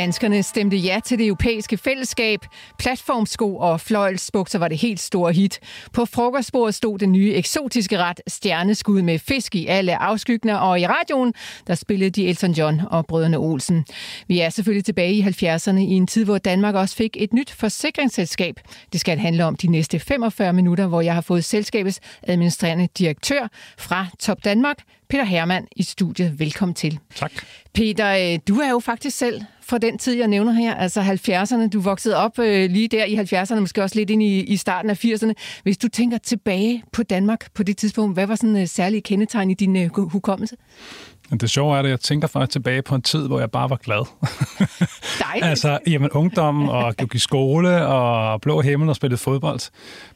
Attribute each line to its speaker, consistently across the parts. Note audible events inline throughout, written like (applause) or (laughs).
Speaker 1: Danskerne stemte ja til det europæiske fællesskab. Platformsko og fløjelsbukser var det helt store hit. På frokostbordet stod den nye eksotiske ret stjerneskud med fisk i alle afskygner, og i radioen der spillede de Elton John og brødrene Olsen. Vi er selvfølgelig tilbage i 70'erne i en tid, hvor Danmark også fik et nyt forsikringsselskab. Det skal handle om de næste 45 minutter, hvor jeg har fået selskabets administrerende direktør fra Top Danmark, Peter Hermann i studiet. Velkommen til.
Speaker 2: Tak.
Speaker 1: Peter, øh, du er jo faktisk selv fra den tid, jeg nævner her, altså 70'erne. Du voksede op øh, lige der i 70'erne, måske også lidt ind i, i starten af 80'erne. Hvis du tænker tilbage på Danmark på det tidspunkt, hvad var sådan øh, særlige kendetegn i din øh, hukommelse?
Speaker 2: Det sjove er, at jeg tænker faktisk tilbage på en tid, hvor jeg bare var glad. (laughs)
Speaker 1: Dejligt.
Speaker 2: altså, jamen, ungdom og gik i skole og blå himmel og spillede fodbold.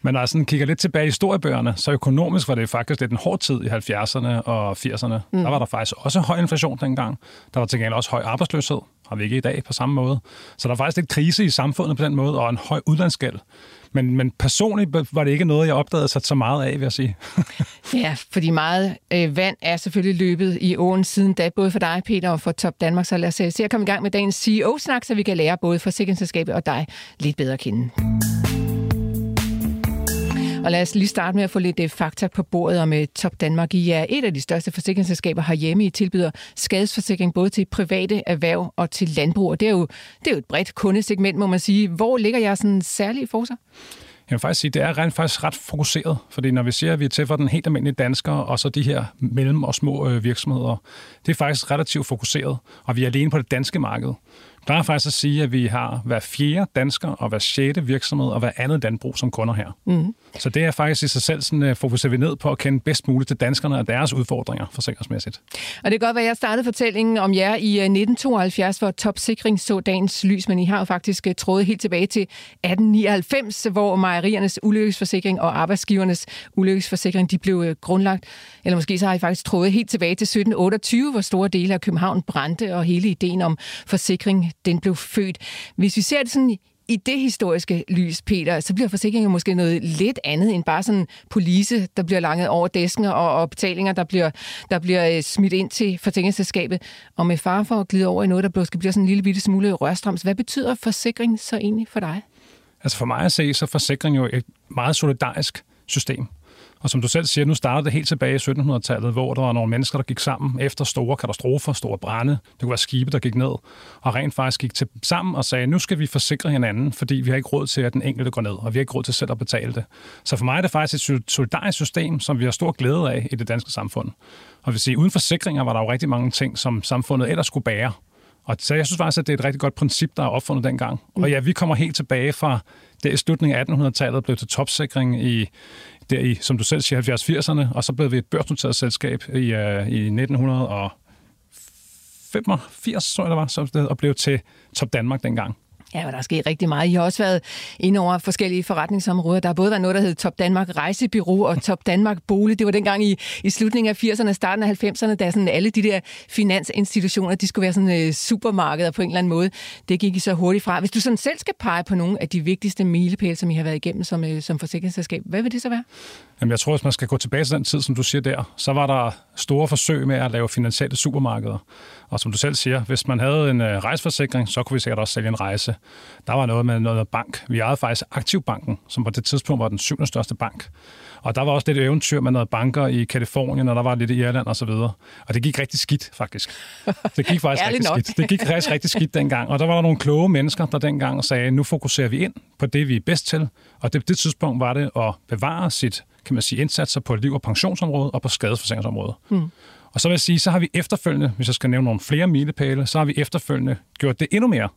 Speaker 2: Men når jeg sådan kigger lidt tilbage i historiebøgerne, så økonomisk var det faktisk lidt en hård tid i 70'erne og 80'erne. Mm. Der var der faktisk også høj inflation dengang. Der var til gengæld også høj arbejdsløshed. Har vi ikke i dag på samme måde. Så der var faktisk lidt krise i samfundet på den måde, og en høj udlandsgæld. Men, men personligt var det ikke noget, jeg opdagede sig så meget af, vil jeg sige. (laughs)
Speaker 1: ja, fordi meget øh, vand er selvfølgelig løbet i åen siden da, både for dig, Peter, og for Top Danmark. Så lad os øh, se at komme i gang med dagens CEO-snak, så vi kan lære både forsikringsselskabet og dig lidt bedre at kende. Og lad os lige starte med at få lidt øh, fakta på bordet om øh, Top Danmark. I er et af de største forsikringsselskaber herhjemme. I tilbyder skadesforsikring både til private erhverv og til landbrug. Og det er jo, det er jo et bredt kundesegment, må man sige. Hvor ligger jeg sådan særligt for sig?
Speaker 2: Jeg vil faktisk sige, at det er rent faktisk ret fokuseret, fordi når vi siger, at vi er til for den helt almindelige dansker, og så de her mellem- og små øh, virksomheder, det er faktisk relativt fokuseret, og vi er alene på det danske marked plejer faktisk at sige, at vi har hver fjerde dansker og hver sjette virksomhed og hver andet landbrug som kunder her. Mm. Så det er faktisk i sig selv sådan, uh, fokuserer vi ned på at kende bedst muligt til danskerne og deres udfordringer forsikringsmæssigt.
Speaker 1: Og det kan godt være, at jeg startede fortællingen om jer i 1972, hvor topsikring så dagens lys, men I har jo faktisk øh, trådet helt tilbage til 1899, hvor mejeriernes ulykkesforsikring og arbejdsgivernes ulykkesforsikring de blev øh, grundlagt. Eller måske så har I faktisk trådet helt tilbage til 1728, hvor store dele af København brændte, og hele ideen om forsikring den blev født. Hvis vi ser det sådan i det historiske lys, Peter, så bliver forsikringen måske noget lidt andet end bare sådan police, der bliver langet over desken og, og betalinger, der bliver, der bliver øh, smidt ind til forsikringsselskabet. Og med far for at glide over i noget, der måske bliver sådan en lille bitte smule rørstrøms. Hvad betyder forsikring så egentlig for dig?
Speaker 2: Altså for mig at se, så er forsikring jo et meget solidarisk system. Og som du selv siger, nu startede det helt tilbage i 1700-tallet, hvor der var nogle mennesker, der gik sammen efter store katastrofer, store brænde. Det kunne være skibe, der gik ned, og rent faktisk gik til, sammen og sagde, nu skal vi forsikre hinanden, fordi vi har ikke råd til, at den enkelte går ned, og vi har ikke råd til selv at betale det. Så for mig er det faktisk et solidarisk system, som vi har stor glæde af i det danske samfund. Og vil sige, uden forsikringer var der jo rigtig mange ting, som samfundet ellers skulle bære. Og så jeg synes faktisk, at det er et rigtig godt princip, der er opfundet dengang. Mm. Og ja, vi kommer helt tilbage fra det i slutningen af 1800-tallet blev til topsikring i, der i, som du selv siger, 70-80'erne, og så blev vi et børsnoteret selskab i, uh, i 1985, tror jeg det var, så det, og blev til Top Danmark dengang.
Speaker 1: Ja, der er sket rigtig meget. I har også været inde over forskellige forretningsområder. Der har både været noget, der hed Top Danmark Rejsebyrå og Top Danmark Bolig. Det var dengang i, i slutningen af 80'erne og starten af 90'erne, da sådan alle de der finansinstitutioner, de skulle være sådan uh, supermarkeder på en eller anden måde. Det gik I så hurtigt fra. Hvis du sådan selv skal pege på nogle af de vigtigste milepæle, som I har været igennem som, uh, som forsikringsselskab, hvad vil det så være?
Speaker 2: Jamen, jeg tror, hvis man skal gå tilbage til den tid, som du siger der, så var der store forsøg med at lave finansielle supermarkeder. Og som du selv siger, hvis man havde en øh, rejseforsikring, så kunne vi sikkert også sælge en rejse. Der var noget med noget bank. Vi ejede faktisk Aktivbanken, som på det tidspunkt var den syvende største bank. Og der var også lidt eventyr med noget banker i Kalifornien, og der var lidt i Irland og så videre. Og det gik rigtig skidt, faktisk. Det gik faktisk (laughs) rigtig nok. skidt. Det gik faktisk rigtig skidt dengang. Og der var der nogle kloge mennesker, der dengang sagde, nu fokuserer vi ind på det, vi er bedst til. Og det, det tidspunkt var det at bevare sit kan man sige, indsatser på liv- og pensionsområdet og på skadesforsikringsområdet. Mm. Og så vil jeg sige, så har vi efterfølgende, hvis jeg skal nævne nogle flere milepæle, så har vi efterfølgende gjort det endnu mere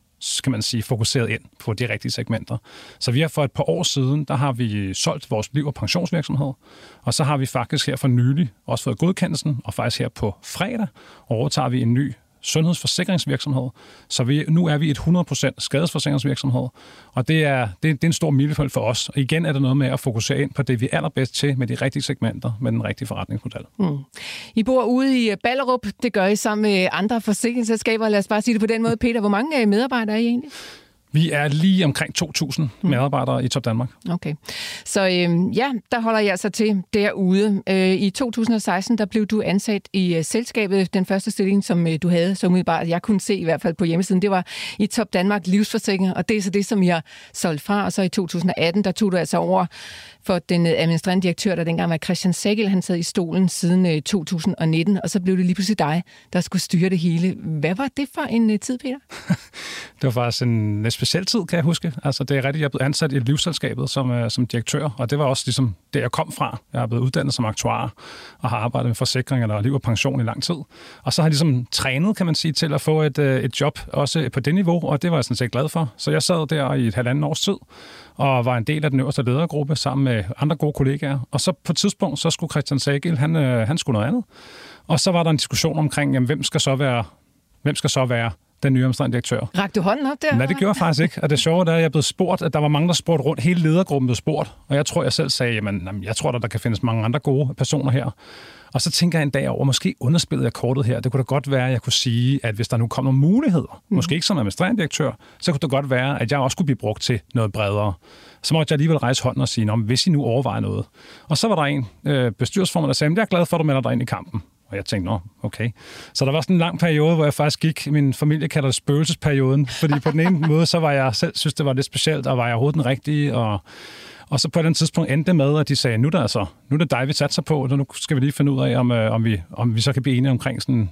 Speaker 2: kan man sige, fokuseret ind på de rigtige segmenter. Så vi har for et par år siden, der har vi solgt vores liv- og pensionsvirksomhed, og så har vi faktisk her for nylig også fået godkendelsen, og faktisk her på fredag overtager vi en ny sundhedsforsikringsvirksomhed. Så vi, nu er vi et 100% skadesforsikringsvirksomhed, og det er, det, det er en stor milepæl for os. Og igen er der noget med at fokusere ind på det, vi er allerbedst til med de rigtige segmenter, med den rigtige forretningsmodel. Mm.
Speaker 1: I bor ude i øh, Ballerup. Det gør I sammen med andre forsikringsselskaber. Lad os bare sige det på den måde. Peter, hvor mange øh, medarbejdere er I egentlig?
Speaker 2: Vi er lige omkring 2.000 mm. medarbejdere i Top Danmark.
Speaker 1: Okay. Så øh, ja, der holder jeg altså til derude. Øh, I 2016 der blev du ansat i uh, selskabet. Den første stilling, som uh, du havde, som umiddelbart jeg kunne se i hvert fald på hjemmesiden, det var i Top Danmark Livsforsikring, og det er så det, som jeg solgt fra. Og så i 2018, der tog du altså over for den øh, administrerende direktør, der dengang var Christian Sækkel. Han sad i stolen siden 2019, og så blev det lige pludselig dig, der skulle styre det hele. Hvad var det for en tid, Peter? (laughs)
Speaker 2: det var faktisk en speciel tid, kan jeg huske. Altså, det er rigtigt, jeg blev ansat i livsselskabet som, uh, som direktør, og det var også ligesom det, jeg kom fra. Jeg er blevet uddannet som aktuar og har arbejdet med forsikringer og liv og pension i lang tid. Og så har jeg ligesom trænet, kan man sige, til at få et, uh, et job også på det niveau, og det var jeg sådan set glad for. Så jeg sad der i et halvandet års tid og var en del af den øverste ledergruppe sammen med andre gode kollegaer. Og så på et tidspunkt, så skulle Christian Sagel, han, øh, han skulle noget andet. Og så var der en diskussion omkring, jamen, hvem skal så være, hvem skal så være den nye administrerende direktør.
Speaker 1: Rakte du hånden op der?
Speaker 2: Nej, det gjorde jeg faktisk ikke. Og det sjove er, at jeg blev spurgt, at der var mange, der spurgte rundt. Hele ledergruppen blev spurgt. Og jeg tror, jeg selv sagde, jamen, jeg tror, der, der kan findes mange andre gode personer her. Og så tænker jeg en dag over, måske underspillede jeg kortet her. Det kunne da godt være, at jeg kunne sige, at hvis der nu kom nogle muligheder, mm. måske ikke som administrerende direktør, så kunne det godt være, at jeg også kunne blive brugt til noget bredere. Så måtte jeg alligevel rejse hånden og sige, hvis I nu overvejer noget. Og så var der en øh, bestyrelsesformand, der sagde, jeg er glad for, at du melder dig ind i kampen. Og jeg tænkte, nå, okay. Så der var sådan en lang periode, hvor jeg faktisk gik, min familie kalder det spøgelsesperioden, fordi på den ene (laughs) måde, så var jeg selv synes, det var lidt specielt, og var jeg overhovedet den rigtige, og og så på den tidspunkt endte det med, at de sagde, nu er det, altså, nu er det dig, vi satser på, og nu skal vi lige finde ud af, om, øh, om, vi, om vi så kan blive enige omkring, sådan,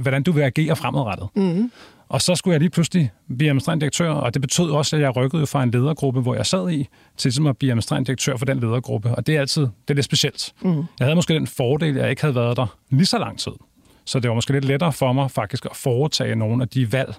Speaker 2: hvordan du vil agere fremadrettet. Mm. Og så skulle jeg lige pludselig blive administrerende direktør, og det betød også, at jeg rykkede fra en ledergruppe, hvor jeg sad i, til ligesom at blive administrerende direktør for den ledergruppe. Og det er altid det er lidt specielt. Mm. Jeg havde måske den fordel, at jeg ikke havde været der lige så lang tid. Så det var måske lidt lettere for mig faktisk at foretage nogle af de valg,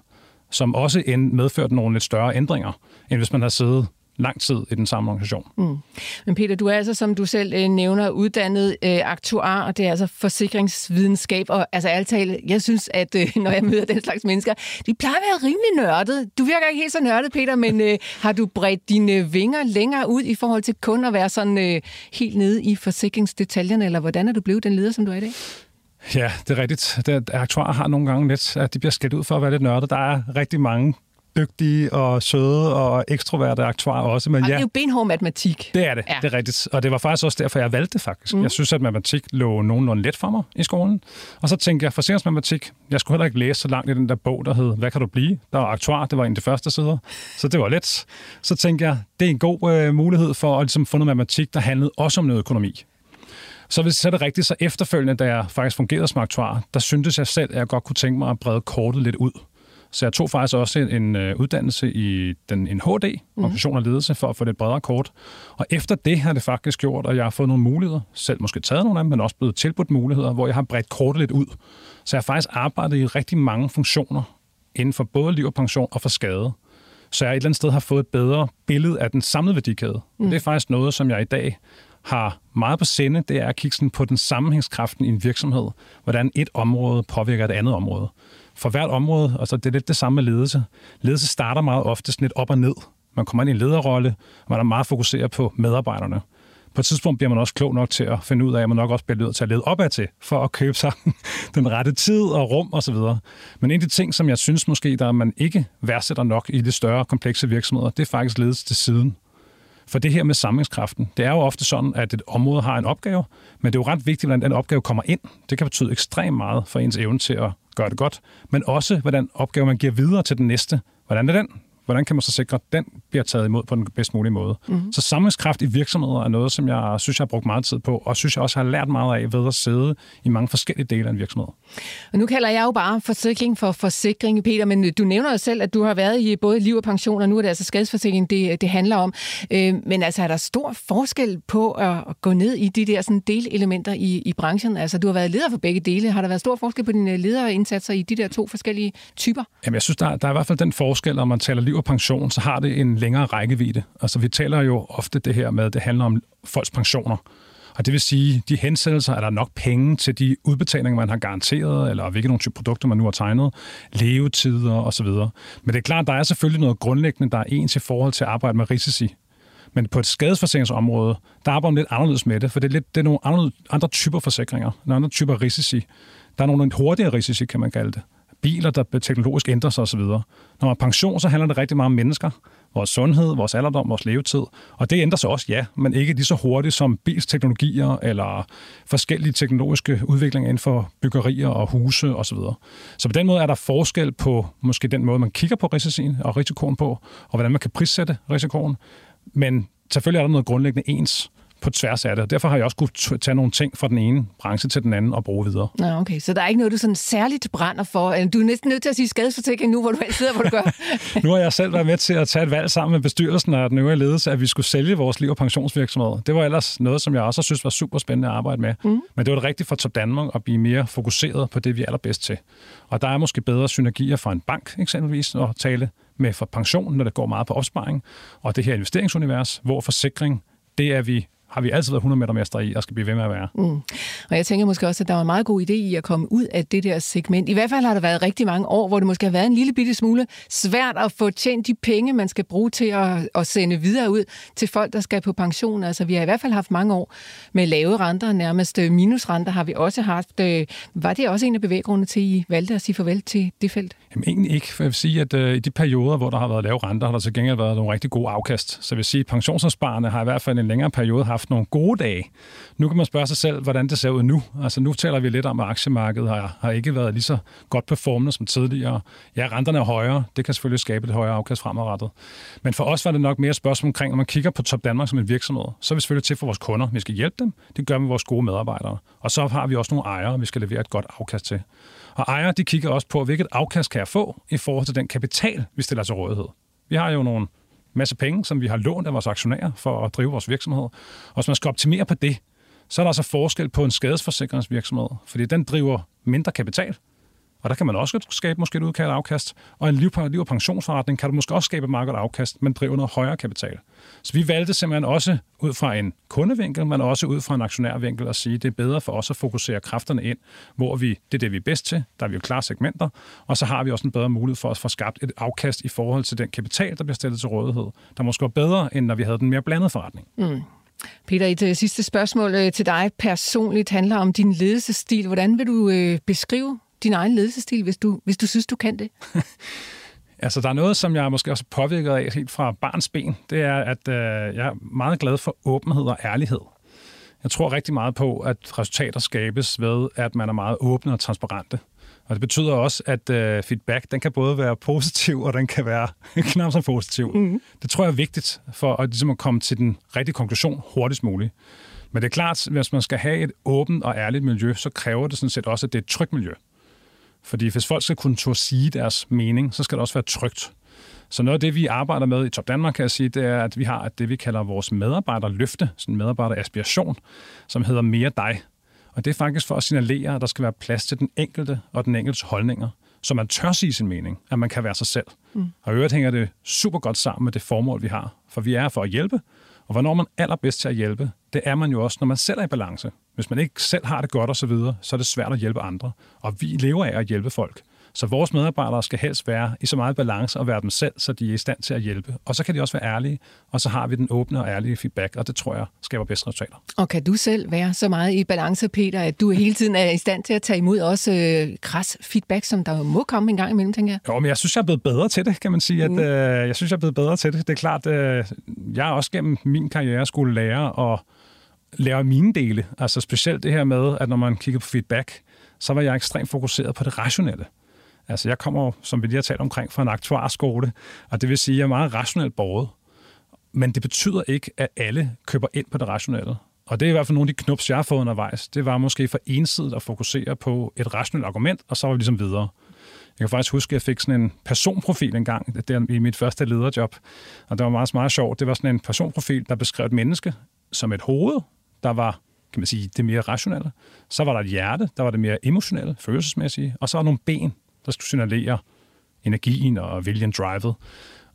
Speaker 2: som også medførte nogle lidt større ændringer, end hvis man havde siddet lang tid i den samme organisation. Mm.
Speaker 1: Men Peter, du er altså, som du selv øh, nævner, uddannet øh, aktuar, og det er altså forsikringsvidenskab, og altså ærligt jeg synes, at øh, (laughs) når jeg møder den slags mennesker, de plejer at være rimelig nørdet. Du virker ikke helt så nørdet, Peter, men øh, har du bredt dine vinger længere ud i forhold til kun at være sådan øh, helt nede i forsikringsdetaljerne, eller hvordan er du blevet den leder, som du er i dag?
Speaker 2: Ja, det er rigtigt. Det, aktuarer har nogle gange lidt, at de bliver skældt ud for at være lidt nørdet. Der er rigtig mange dygtige og søde og ekstroverte aktuarer også.
Speaker 1: Men ja, det er jo benhård matematik.
Speaker 2: Det er det, ja. det er rigtigt. Og det var faktisk også derfor, jeg valgte det faktisk. Mm. Jeg synes, at matematik lå nogenlunde let for mig i skolen. Og så tænkte jeg, forsikringsmatematik, jeg skulle heller ikke læse så langt i den der bog, der hed Hvad kan du blive? Der var aktuar, det var en af de første sider. Så det var let. Så tænkte jeg, det er en god øh, mulighed for at ligesom, få noget matematik, der handlede også om noget økonomi. Så hvis det er rigtigt, så efterfølgende, da jeg faktisk fungerede som aktuar, der syntes jeg selv, at jeg godt kunne tænke mig at brede kortet lidt ud. Så jeg tog faktisk også en, en uh, uddannelse i den, en HD, mhm. organisation og ledelse, for at få det bredere kort. Og efter det har det faktisk gjort, at jeg har fået nogle muligheder, selv måske taget nogle af dem, men også blevet tilbudt muligheder, hvor jeg har bredt kortet lidt ud. Så jeg har faktisk arbejdet i rigtig mange funktioner inden for både liv og pension og for skade. Så jeg et eller andet sted har fået et bedre billede af den samlede værdikæde. Mm. Det er faktisk noget, som jeg i dag har meget på sinde, det er at kigge på den sammenhængskraften i en virksomhed. Hvordan et område påvirker et andet område for hvert område, så det er lidt det samme med ledelse. Ledelse starter meget ofte sådan lidt op og ned. Man kommer ind i en lederrolle, og man er meget fokuseret på medarbejderne. På et tidspunkt bliver man også klog nok til at finde ud af, at man nok også bliver nødt til at lede opad til, for at købe sig (laughs) den rette tid og rum osv. Men en af de ting, som jeg synes måske, der man ikke værdsætter nok i de større komplekse virksomheder, det er faktisk ledelse til siden. For det her med samlingskraften, det er jo ofte sådan, at et område har en opgave, men det er jo ret vigtigt, hvordan den opgave kommer ind. Det kan betyde ekstremt meget for ens evne til at gøre det godt, men også hvordan opgaven man giver videre til den næste. Hvordan er den? Hvordan kan man så sikre, at den bliver taget imod på den bedst mulige måde? Mm. Så samlingskraft i virksomheder er noget, som jeg synes, jeg har brugt meget tid på, og synes jeg også har lært meget af ved at sidde i mange forskellige dele af en virksomhed.
Speaker 1: Og nu kalder jeg jo bare forsikring for forsikring, Peter, men du nævner jo selv, at du har været i både liv og pension, og nu er det altså skadesforsikring, det, det handler om. Øh, men altså, er der stor forskel på at gå ned i de der sådan, delelementer i, i branchen? Altså, du har været leder for begge dele. Har der været stor forskel på dine lederindsatser i de der to forskellige typer?
Speaker 2: Jamen, jeg synes, der, der er i hvert fald den forskel, om man taler liv og pension, så har det en længere rækkevidde. Altså, vi taler jo ofte det her med, at det handler om folks pensioner. Og det vil sige, de hensættelser, er der nok penge til de udbetalinger, man har garanteret, eller hvilke nogle type produkter, man nu har tegnet, levetider osv. Men det er klart, der er selvfølgelig noget grundlæggende, der er ens i forhold til at arbejde med risici. Men på et skadesforsikringsområde, der arbejder man lidt anderledes med det, for det er, lidt, det er nogle andre, andre typer forsikringer, nogle andre typer risici. Der er nogle hurtigere risici, kan man kalde det. Biler, der teknologisk ændrer sig osv. Når man er pension, så handler det rigtig meget om mennesker vores sundhed, vores alderdom, vores levetid. Og det ændrer sig også, ja, men ikke lige så hurtigt som bilsteknologier eller forskellige teknologiske udviklinger inden for byggerier og huse osv. Så, så på den måde er der forskel på måske den måde, man kigger på risikoen og risikoen på, og hvordan man kan prissætte risikoen. Men selvfølgelig er der noget grundlæggende ens på tværs af det. Og derfor har jeg også kunne tage nogle ting fra den ene branche til den anden og bruge videre.
Speaker 1: Nå, okay. Så der er ikke noget, du sådan særligt brænder for? Du er næsten nødt til at sige skadesforsikring nu, hvor du sidder, hvor du gør. (laughs)
Speaker 2: nu har jeg selv været med til at tage et valg sammen med bestyrelsen og den øvrige ledelse, at vi skulle sælge vores liv- og pensionsvirksomhed. Det var ellers noget, som jeg også synes var super spændende at arbejde med. Mm. Men det var det rigtigt for Top Danmark at blive mere fokuseret på det, vi er allerbedst til. Og der er måske bedre synergier for en bank eksempelvis at tale med for pension, når det går meget på opsparing, og det her investeringsunivers, hvor forsikring, det er vi har vi altid været 100 meter mestre i, og skal blive ved med at være. Mm.
Speaker 1: Og jeg tænker måske også, at der var en meget god idé i at komme ud af det der segment. I hvert fald har der været rigtig mange år, hvor det måske har været en lille bitte smule svært at få tjent de penge, man skal bruge til at, at sende videre ud til folk, der skal på pension. Altså, vi har i hvert fald haft mange år med lave renter, nærmest øh, minusrenter har vi også haft. Øh, var det også en af bevæggrundene til, at I valgte at sige farvel til det felt?
Speaker 2: Jamen egentlig ikke, for jeg vil sige, at uh, i de perioder, hvor der har været lave renter, har der til gengæld været nogle rigtig gode afkast. Så jeg vil sige, at pensionsopsparerne har i hvert fald en længere periode haft nogle gode dage. Nu kan man spørge sig selv, hvordan det ser ud nu. Altså nu taler vi lidt om, at aktiemarkedet har, har ikke været lige så godt performende som tidligere. Ja, renterne er højere. Det kan selvfølgelig skabe et højere afkast fremadrettet. Men for os var det nok mere spørgsmål omkring, når man kigger på Top Danmark som en virksomhed, så er vi selvfølgelig til for vores kunder. Vi skal hjælpe dem. Det gør vi med vores gode medarbejdere. Og så har vi også nogle ejere, vi skal levere et godt afkast til. Og ejere, de kigger også på, hvilket afkast kan jeg få i forhold til den kapital, vi stiller til rådighed. Vi har jo nogle masse penge, som vi har lånt af vores aktionærer for at drive vores virksomhed. Og hvis man skal optimere på det, så er der altså forskel på en skadesforsikringsvirksomhed, fordi den driver mindre kapital, og der kan man også skabe måske et udkaldt afkast. Og en liv, liv- og pensionsforretning kan du måske også skabe et meget godt afkast, men driver noget højere kapital. Så vi valgte simpelthen også ud fra en kundevinkel, men også ud fra en aktionærvinkel at sige, at det er bedre for os at fokusere kræfterne ind, hvor vi, det er det, vi er bedst til. Der er vi jo klare segmenter. Og så har vi også en bedre mulighed for at få skabt et afkast i forhold til den kapital, der bliver stillet til rådighed. Der måske var bedre, end når vi havde den mere blandede forretning. Mm.
Speaker 1: Peter, et øh, sidste spørgsmål øh, til dig personligt handler om din ledelsesstil. Hvordan vil du øh, beskrive din egen ledelsesstil, hvis du, hvis du synes, du kan det? (laughs)
Speaker 2: altså, der er noget, som jeg måske også er påvirket af helt fra barns ben. Det er, at øh, jeg er meget glad for åbenhed og ærlighed. Jeg tror rigtig meget på, at resultater skabes ved, at man er meget åbne og transparente. Og det betyder også, at øh, feedback, den kan både være positiv, og den kan være (laughs) knap så positiv. Mm. Det tror jeg er vigtigt for at, ligesom at komme til den rigtige konklusion hurtigst muligt. Men det er klart, at hvis man skal have et åbent og ærligt miljø, så kræver det sådan set også, at det er et trygt miljø. Fordi hvis folk skal kunne turde sige deres mening, så skal det også være trygt. Så noget af det, vi arbejder med i Top Danmark, kan jeg sige, det er, at vi har det, vi kalder vores medarbejderløfte, sådan en medarbejderaspiration, som hedder Mere dig. Og det er faktisk for at signalere, at der skal være plads til den enkelte og den enkeltes holdninger, så man tør sige sin mening, at man kan være sig selv. Mm. Og i øvrigt hænger det super godt sammen med det formål, vi har. For vi er for at hjælpe, og hvornår man allerbedst til at hjælpe, det er man jo også, når man selv er i balance. Hvis man ikke selv har det godt osv., så, videre, så er det svært at hjælpe andre. Og vi lever af at hjælpe folk. Så vores medarbejdere skal helst være i så meget balance og være dem selv, så de er i stand til at hjælpe. Og så kan de også være ærlige, og så har vi den åbne og ærlige feedback, og det tror jeg skaber bedste resultater.
Speaker 1: Og kan du selv være så meget i balance, Peter, at du hele tiden er i stand til at tage imod også øh, kras feedback, som der må komme en gang imellem, tænker jeg?
Speaker 2: Jo, men jeg synes, jeg er blevet bedre til det, kan man sige. At, mm. øh, jeg synes, jeg er blevet bedre til det. Det er klart, øh, jeg har også gennem min karriere skulle lære at lære mine dele. Altså specielt det her med, at når man kigger på feedback, så var jeg ekstremt fokuseret på det rationelle. Altså jeg kommer, som vi lige har talt omkring, fra en aktuarskole, og det vil sige, at jeg er meget rationelt borget. Men det betyder ikke, at alle køber ind på det rationelle. Og det er i hvert fald nogle af de knups, jeg har fået undervejs. Det var måske for ensidigt at fokusere på et rationelt argument, og så var vi ligesom videre. Jeg kan faktisk huske, at jeg fik sådan en personprofil engang der i mit første lederjob. Og det var meget, meget sjovt. Det var sådan en personprofil, der beskrev et menneske som et hoved, der var kan man sige, det mere rationelle. Så var der et hjerte, der var det mere emotionelle, følelsesmæssige. Og så var der nogle ben, der skulle signalere energien og viljen drivet.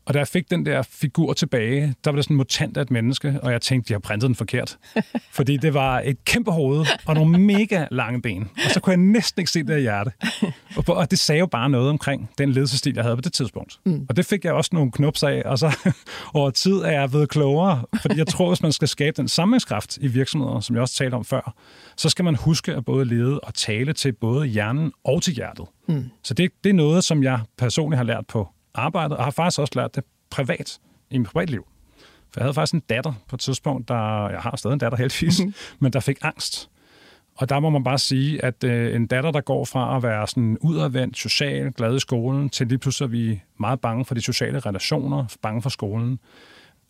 Speaker 2: Og da jeg fik den der figur tilbage, der var det sådan en mutant af et menneske, og jeg tænkte, de har printet den forkert. (laughs) Fordi det var et kæmpe hoved og nogle mega lange ben. Og så kunne jeg næsten ikke se det af hjerte. Og det sagde jo bare noget omkring den ledelsestil, jeg havde på det tidspunkt. Mm. Og det fik jeg også nogle knups af, og så (laughs) over tid er jeg blevet klogere. Fordi jeg tror, hvis man skal skabe den samlingskraft i virksomheder, som jeg også talte om før, så skal man huske at både lede og tale til både hjernen og til hjertet. Mm. Så det, det er noget, som jeg personligt har lært på arbejdet, og har faktisk også lært det privat, i mit privatliv. For jeg havde faktisk en datter på et tidspunkt, der, jeg har stadig en datter heldigvis, mm-hmm. men der fik angst. Og der må man bare sige, at øh, en datter, der går fra at være sådan udadvendt, social, glad i skolen, til lige pludselig er vi meget bange for de sociale relationer, bange for skolen.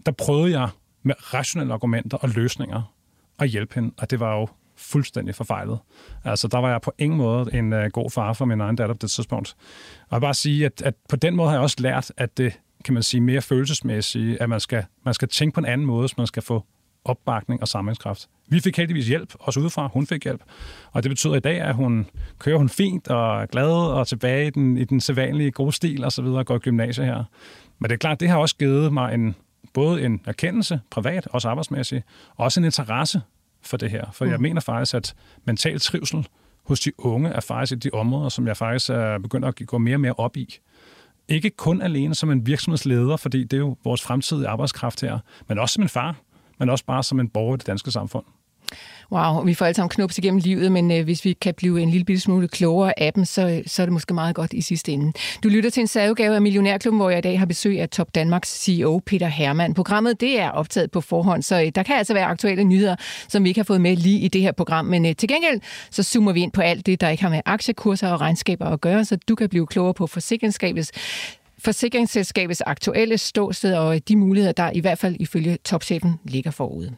Speaker 2: Der prøvede jeg med rationelle argumenter og løsninger at hjælpe hende, og det var jo fuldstændig forfejlet. Altså, der var jeg på ingen måde en uh, god far for min egen datter på det tidspunkt. Og jeg vil bare sige, at, at på den måde har jeg også lært, at det, kan man sige, mere følelsesmæssigt, at man skal, man skal tænke på en anden måde, hvis man skal få opbakning og samlingskraft. Vi fik heldigvis hjælp, også udefra. Hun fik hjælp. Og det betyder i dag, at hun kører hun fint og er glad og tilbage i den, i den sædvanlige gode stil og så videre og går i gymnasiet her. Men det er klart, det har også givet mig en, både en erkendelse, privat, også arbejdsmæssigt, og også en interesse for det her. For mm. jeg mener faktisk, at mental trivsel hos de unge er faktisk et af de områder, som jeg faktisk er begyndt at gå mere og mere op i. Ikke kun alene som en virksomhedsleder, fordi det er jo vores fremtidige arbejdskraft her, men også som en far, men også bare som en borger i det danske samfund.
Speaker 1: Wow, vi får alle sammen knups igennem livet, men øh, hvis vi kan blive en lille smule klogere af dem, så, øh, så er det måske meget godt i sidste ende. Du lytter til en særudgave af Millionærklubben, hvor jeg i dag har besøg af Top Danmarks CEO Peter Hermann. Programmet det er optaget på forhånd, så øh, der kan altså være aktuelle nyheder, som vi ikke har fået med lige i det her program. Men øh, til gengæld så zoomer vi ind på alt det, der ikke har med aktiekurser og regnskaber at gøre, så du kan blive klogere på forsikringsskabets forsikringsselskabets aktuelle ståsted og de muligheder, der i hvert fald ifølge topchefen ligger forude.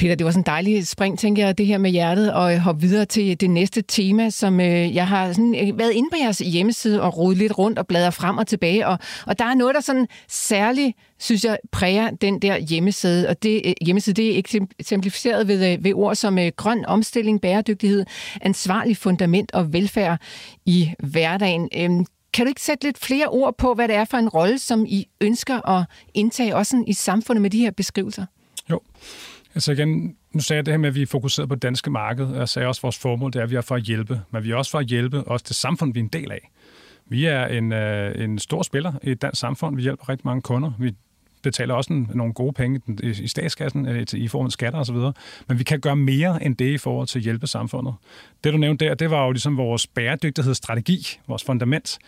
Speaker 1: Peter, det var sådan en dejlig spring, tænker jeg, det her med hjertet, og øh, hoppe videre til det næste tema, som øh, jeg har sådan, øh, været inde på jeres hjemmeside og rodet lidt rundt og bladret frem og tilbage, og, og der er noget, der sådan særligt, synes jeg, præger den der hjemmeside, og det øh, hjemmeside, det er eksemplificeret ved, øh, ved ord som øh, grøn omstilling, bæredygtighed, ansvarlig fundament og velfærd i hverdagen. Øh, kan du ikke sætte lidt flere ord på, hvad det er for en rolle, som I ønsker at indtage også i samfundet med de her beskrivelser?
Speaker 2: Jo. Altså igen, nu sagde jeg det her med, at vi er fokuseret på det danske marked, og jeg sagde også, at vores formål det er, at vi er for at hjælpe, men vi er også for at hjælpe også det samfund, vi er en del af. Vi er en, øh, en stor spiller i et dansk samfund. Vi hjælper rigtig mange kunder. Vi betaler også en, nogle gode penge i statskassen øh, i form af skatter osv., men vi kan gøre mere end det i forhold til at hjælpe samfundet. Det, du nævnte der, det var jo ligesom vores bæredygtighedsstrategi, vores fundament.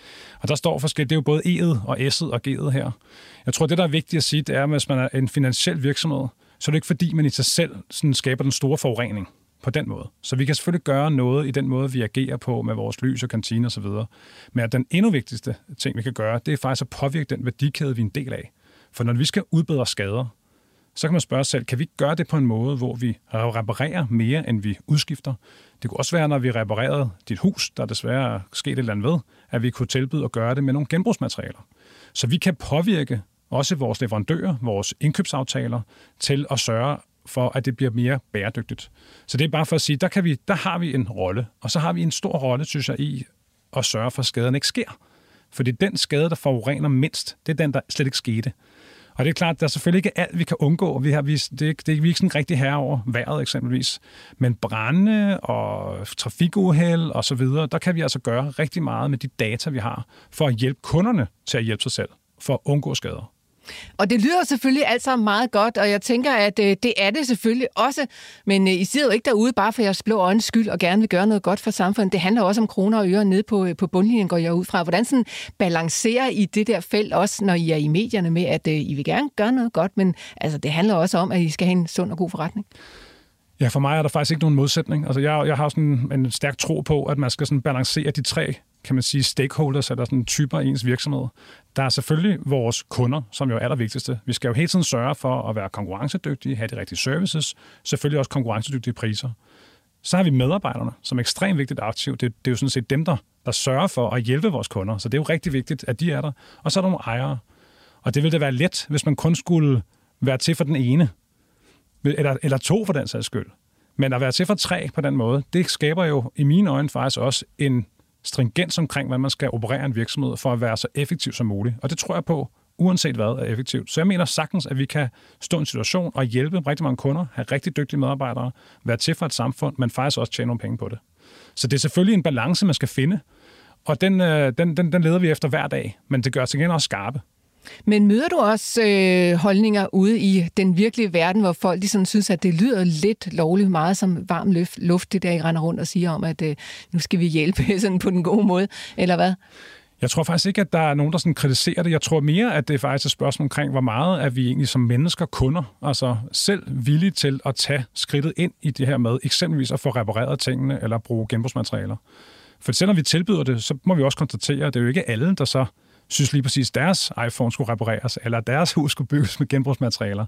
Speaker 2: Og der står forskelligt, det er jo både E'et og S'et og G'et her. Jeg tror, det, der er vigtigt at sige, det er, at hvis man er en finansiel virksomhed, så er det ikke fordi, man i sig selv sådan skaber den store forurening på den måde. Så vi kan selvfølgelig gøre noget i den måde, vi agerer på med vores lys og kantine osv. Men den endnu vigtigste ting, vi kan gøre, det er faktisk at påvirke den værdikæde, vi er en del af. For når vi skal udbedre skader, så kan man spørge sig selv, kan vi gøre det på en måde, hvor vi reparerer mere, end vi udskifter? Det kunne også være, når vi reparerede dit hus, der desværre er sket et eller andet ved, at vi kunne tilbyde at gøre det med nogle genbrugsmaterialer. Så vi kan påvirke også vores leverandører, vores indkøbsaftaler, til at sørge for, at det bliver mere bæredygtigt. Så det er bare for at sige, der, kan vi, der har vi en rolle, og så har vi en stor rolle, synes jeg, i at sørge for, at skaderne ikke sker. Fordi den skade, der forurener mindst, det er den, der slet ikke skete. Og det er klart, der er selvfølgelig ikke alt, vi kan undgå. Vi har, vi, det, det er vi ikke sådan rigtig herre over vejret eksempelvis. Men brænde og trafikuheld og så videre, der kan vi altså gøre rigtig meget med de data, vi har, for at hjælpe kunderne til at hjælpe sig selv, for at undgå skader.
Speaker 1: Og det lyder selvfølgelig alt sammen meget godt, og jeg tænker, at øh, det er det selvfølgelig også. Men øh, I sidder jo ikke derude bare for jeres blå øjens skyld og gerne vil gøre noget godt for samfundet. Det handler også om kroner og øre nede på, øh, på bundlinjen, går jeg ud fra. Hvordan sådan balancerer I det der felt også, når I er i medierne med, at øh, I vil gerne gøre noget godt, men altså, det handler også om, at I skal have en sund og god forretning?
Speaker 2: Ja, for mig er der faktisk ikke nogen modsætning. Altså, jeg, jeg har sådan en stærk tro på, at man skal sådan balancere de tre kan man sige, stakeholders, eller sådan typer af ens virksomhed. Der er selvfølgelig vores kunder, som jo er allervigtigste. Vi skal jo hele tiden sørge for at være konkurrencedygtige, have de rigtige services, selvfølgelig også konkurrencedygtige priser. Så har vi medarbejderne, som er ekstremt vigtigt aktiv. Det, det er jo sådan set dem, der, der sørger for at hjælpe vores kunder. Så det er jo rigtig vigtigt, at de er der. Og så er der nogle ejere. Og det ville da være let, hvis man kun skulle være til for den ene. Eller, eller to for den sags skyld. Men at være til for tre på den måde, det skaber jo i mine øjne faktisk også en stringens omkring, hvordan man skal operere en virksomhed for at være så effektiv som muligt. Og det tror jeg på, uanset hvad er effektivt. Så jeg mener sagtens, at vi kan stå i en situation og hjælpe rigtig mange kunder, have rigtig dygtige medarbejdere, være til for et samfund, men faktisk også tjene nogle penge på det. Så det er selvfølgelig en balance, man skal finde, og den, øh, den, den, den leder vi efter hver dag, men det gør os igen også skarpe.
Speaker 1: Men møder du også øh, holdninger ude i den virkelige verden, hvor folk ligesom synes, at det lyder lidt lovligt meget som varm luft, luft det der, I render rundt og siger om, at øh, nu skal vi hjælpe (laughs) sådan på den gode måde, eller hvad?
Speaker 2: Jeg tror faktisk ikke, at der er nogen, der sådan kritiserer det. Jeg tror mere, at det er faktisk et spørgsmål omkring, hvor meget er vi egentlig som mennesker, kunder, altså selv villige til at tage skridtet ind i det her med, eksempelvis at få repareret tingene eller bruge genbrugsmaterialer. For selvom vi tilbyder det, så må vi også konstatere, at det er jo ikke alle, der så synes lige præcis, deres iPhone skulle repareres, eller deres hus skulle bygges med genbrugsmaterialer.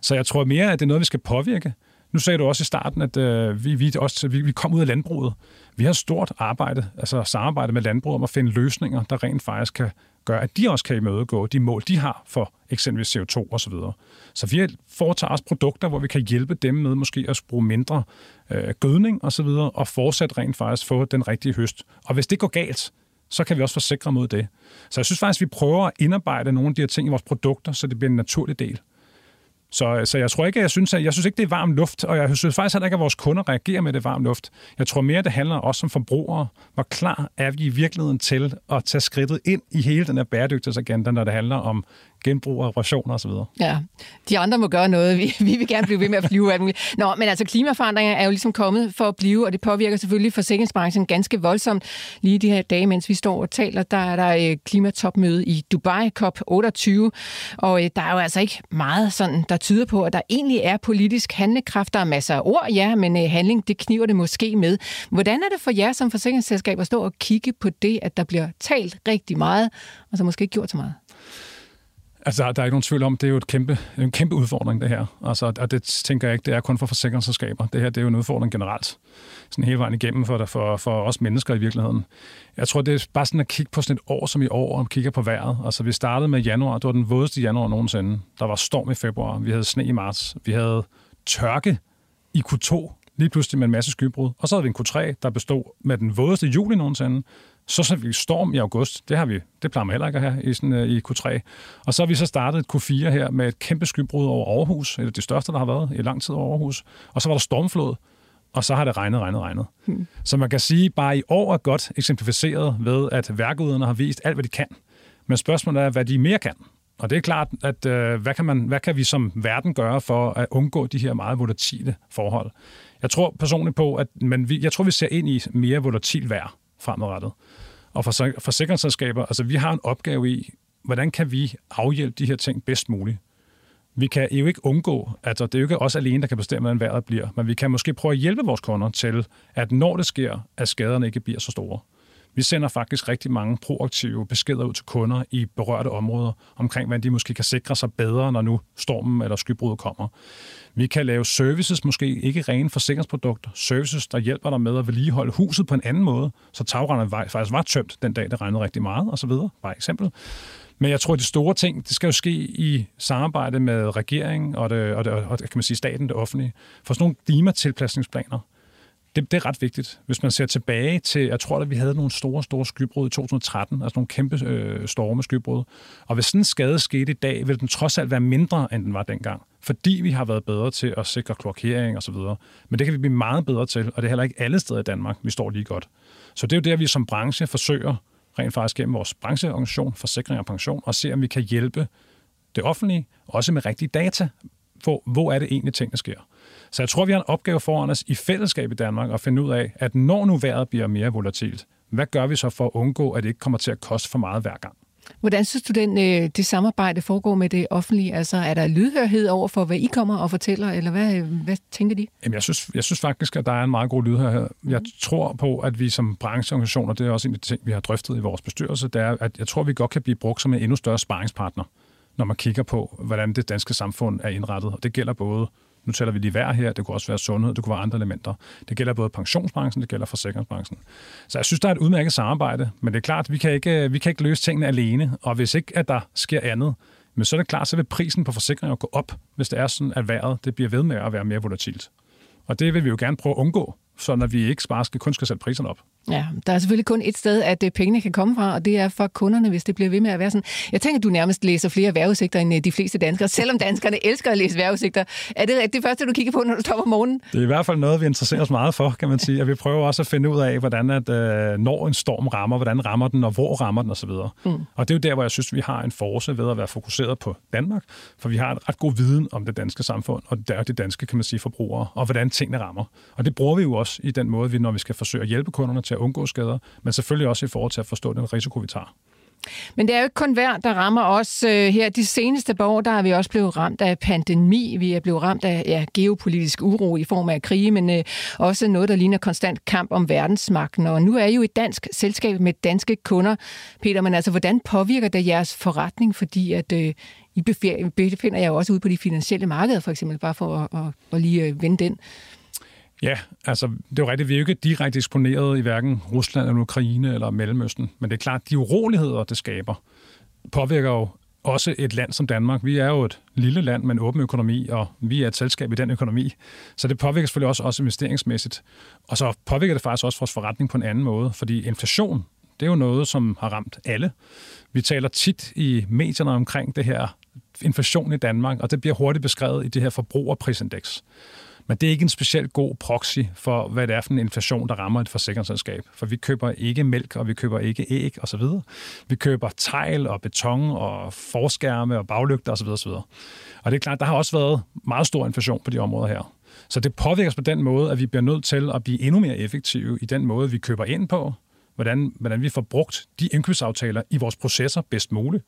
Speaker 2: Så jeg tror mere, at det er noget, vi skal påvirke. Nu sagde du også i starten, at øh, vi, vi, også, vi, vi kom ud af landbruget. Vi har stort arbejde, altså samarbejde med landbruget om at finde løsninger, der rent faktisk kan gøre, at de også kan imødegå de mål, de har for eksempelvis CO2 osv. Så, så vi foretager også produkter, hvor vi kan hjælpe dem med måske at bruge mindre øh, gødning osv., og, og fortsat rent faktisk få den rigtige høst. Og hvis det går galt, så kan vi også forsikre mod det. Så jeg synes faktisk, at vi prøver at indarbejde nogle af de her ting i vores produkter, så det bliver en naturlig del. Så, så jeg tror ikke, jeg synes, at, jeg synes ikke, det er varm luft, og jeg synes faktisk heller ikke, at vores kunder reagerer med det varm luft. Jeg tror mere, det handler også som forbrugere. Hvor klar er vi i virkeligheden til at tage skridtet ind i hele den her bæredygtighedsagenda, når det handler om genbrug og operationer osv.
Speaker 1: Ja, de andre må gøre noget. Vi, vi vil gerne blive ved med at flyve. Nå, men altså klimaforandringer er jo ligesom kommet for at blive, og det påvirker selvfølgelig forsikringsbranchen ganske voldsomt. Lige de her dage, mens vi står og taler, der er der øh, klimatopmøde i Dubai, COP28, og øh, der er jo altså ikke meget sådan, der tyder på, at der egentlig er politisk handlekraft. Der er masser af ord, ja, men øh, handling, det kniver det måske med. Hvordan er det for jer som forsikringsselskab at stå og kigge på det, at der bliver talt rigtig meget, og så måske ikke gjort så meget?
Speaker 2: Altså, der er ikke nogen tvivl om, det er jo et kæmpe, en kæmpe udfordring, det her. Altså, og det tænker jeg ikke, det er kun for forsikringsselskaber. Det her, det er jo en udfordring generelt. Sådan hele vejen igennem for, for, for os mennesker i virkeligheden. Jeg tror, det er bare sådan at kigge på sådan et år som i år, og kigger på vejret. Altså, vi startede med januar. Det var den vådeste januar nogensinde. Der var storm i februar. Vi havde sne i marts. Vi havde tørke i Q2 lige pludselig med en masse skybrud. Og så havde vi en Q3, der bestod med den vådeste juli nogensinde. Så så vi storm i august. Det har vi, det plejer man heller ikke at have i, sådan, uh, i Q3. Og så har vi så startet et Q4 her med et kæmpe skybrud over Aarhus, et af de største, der har været i lang tid over Aarhus. Og så var der stormflod, og så har det regnet, regnet, regnet. Hmm. Så man kan sige, bare i år er godt eksemplificeret ved, at værkuderne har vist alt, hvad de kan. Men spørgsmålet er, hvad de mere kan. Og det er klart, at øh, hvad, kan man, hvad kan vi som verden gøre for at undgå de her meget volatile forhold? Jeg tror personligt på, at men vi, jeg tror, vi ser ind i mere volatil vejr fremadrettet. Og for forsikringsselskaber, altså vi har en opgave i, hvordan kan vi afhjælpe de her ting bedst muligt. Vi kan jo ikke undgå, altså det er jo ikke os alene, der kan bestemme, hvordan vejret bliver, men vi kan måske prøve at hjælpe vores kunder til, at når det sker, at skaderne ikke bliver så store. Vi sender faktisk rigtig mange proaktive beskeder ud til kunder i berørte områder omkring, hvordan de måske kan sikre sig bedre, når nu stormen eller skybruddet kommer. Vi kan lave services, måske ikke rene forsikringsprodukter, services, der hjælper dig med at vedligeholde huset på en anden måde, så tagrenderne faktisk var tømt den dag, det regnede rigtig meget osv. Bare eksempel. Men jeg tror, at de store ting, det skal jo ske i samarbejde med regeringen og, det, og, det, og kan man sige, staten, det offentlige. For sådan nogle klimatilpasningsplaner, det, det er ret vigtigt. Hvis man ser tilbage til, jeg tror, at vi havde nogle store, store skybrud i 2013, altså nogle kæmpe øh, storme skybrud. Og hvis sådan en skade skete i dag, vil den trods alt være mindre, end den var dengang. Fordi vi har været bedre til at sikre kloakering osv. Men det kan vi blive meget bedre til, og det er heller ikke alle steder i Danmark, vi står lige godt. Så det er jo der, vi som branche forsøger rent faktisk gennem vores brancheorganisation, Forsikring og Pension, og se, om vi kan hjælpe det offentlige, også med rigtige data, på, hvor er det egentlig tingene sker. Så jeg tror, vi har en opgave foran os i fællesskab i Danmark at finde ud af, at når nu vejret bliver mere volatilt, hvad gør vi så for at undgå, at det ikke kommer til at koste for meget hver gang?
Speaker 1: Hvordan synes du, den, øh, det samarbejde foregår med det offentlige? Altså, er der lydhørhed over for, hvad I kommer og fortæller, eller hvad, hvad tænker de?
Speaker 2: Jamen, jeg synes, jeg synes faktisk, at der er en meget god lydhørhed. Jeg tror på, at vi som brancheorganisationer, det er også en af de ting, vi har drøftet i vores bestyrelse, det er, at jeg tror, at vi godt kan blive brugt som en endnu større sparringspartner, når man kigger på, hvordan det danske samfund er indrettet. Og det gælder både nu taler vi lige hver her, det kunne også være sundhed, det kunne være andre elementer. Det gælder både pensionsbranchen, det gælder forsikringsbranchen. Så jeg synes, der er et udmærket samarbejde, men det er klart, vi kan ikke, øh, vi kan ikke løse tingene alene, og hvis ikke, at der sker andet, men så er det klart, så vil prisen på forsikringer gå op, hvis det er sådan, at vejret det bliver ved med at være mere volatilt. Og det vil vi jo gerne prøve at undgå, så når vi ikke bare skal, kun skal sætte priserne op.
Speaker 1: Ja, der er selvfølgelig kun et sted, at øh, pengene kan komme fra, og det er for kunderne, hvis det bliver ved med at være sådan. Jeg tænker, at du nærmest læser flere vejrudsigter end øh, de fleste danskere, selvom danskerne (laughs) elsker at læse vejrudsigter. Er det det første, du kigger på, når du står om morgenen?
Speaker 2: Det er i hvert fald noget, vi interesserer os meget for, kan man sige. At vi prøver også at finde ud af, hvordan at, øh, når en storm rammer, hvordan rammer den, og hvor rammer den osv. Mm. Og det er jo der, hvor jeg synes, vi har en force ved at være fokuseret på Danmark, for vi har en ret god viden om det danske samfund, og der er det danske, kan man sige, forbrugere, og hvordan tingene rammer. Og det bruger vi jo også i den måde, vi, når vi skal forsøge at hjælpe kunderne til at undgå skader, men selvfølgelig også i forhold til at forstå den risiko, vi tager.
Speaker 1: Men det er jo ikke kun vejr, der rammer os øh, her. De seneste par år, der er vi også blevet ramt af pandemi. Vi er blevet ramt af ja, geopolitisk uro i form af krige, men øh, også noget, der ligner konstant kamp om verdensmagten. Og nu er I jo et dansk selskab med danske kunder. Peter, men altså, hvordan påvirker det jeres forretning? Fordi at øh, I befinder jer jo også ude på de finansielle markeder, for eksempel, bare for at, at, at lige øh, vende den.
Speaker 2: Ja, altså det er jo rigtigt, vi er jo ikke direkte eksponeret i hverken Rusland eller Ukraine eller Mellemøsten, men det er klart, de uroligheder, det skaber, påvirker jo også et land som Danmark. Vi er jo et lille land med en åben økonomi, og vi er et selskab i den økonomi. Så det påvirker selvfølgelig også, også investeringsmæssigt. Og så påvirker det faktisk også vores forretning på en anden måde, fordi inflation, det er jo noget, som har ramt alle. Vi taler tit i medierne omkring det her inflation i Danmark, og det bliver hurtigt beskrevet i det her forbrugerprisindeks. Men det er ikke en specielt god proxy for, hvad det er for en inflation, der rammer et forsikringsselskab. For vi køber ikke mælk, og vi køber ikke æg osv. Vi køber tegl og beton og forskærme og baglygter osv. osv. Og det er klart, der har også været meget stor inflation på de områder her. Så det påvirker os på den måde, at vi bliver nødt til at blive endnu mere effektive i den måde, vi køber ind på, hvordan, hvordan vi får brugt de indkøbsaftaler i vores processer bedst muligt.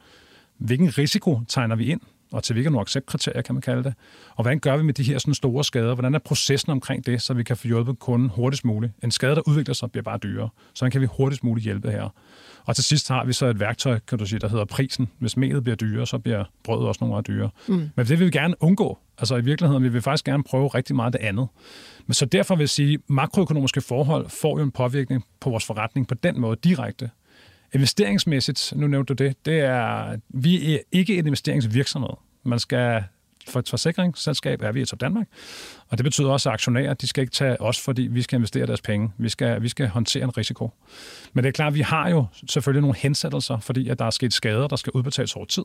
Speaker 2: Hvilken risiko tegner vi ind? Og til hvilke nogle acceptkriterier, kan man kalde det. Og hvordan gør vi med de her sådan store skader? Hvordan er processen omkring det, så vi kan få hjulpet kunden hurtigst muligt? En skade, der udvikler sig, bliver bare dyrere. Så kan vi hurtigst muligt hjælpe her. Og til sidst har vi så et værktøj, kan du sige, der hedder prisen. Hvis melet bliver dyrere, så bliver brødet også nogle gange dyrere. Mm. Men det vil vi gerne undgå. Altså i virkeligheden vil vi faktisk gerne prøve rigtig meget det andet. Men så derfor vil jeg sige, at makroøkonomiske forhold får jo en påvirkning på vores forretning på den måde direkte. Investeringsmæssigt, nu nævnte du det, det er, vi er ikke en investeringsvirksomhed. Man skal for et forsikringsselskab er vi i Top Danmark, og det betyder også, at aktionærer de skal ikke tage os, fordi vi skal investere deres penge. Vi skal, vi skal håndtere en risiko. Men det er klart, at vi har jo selvfølgelig nogle hensættelser, fordi at der er sket skader, der skal udbetales over tid.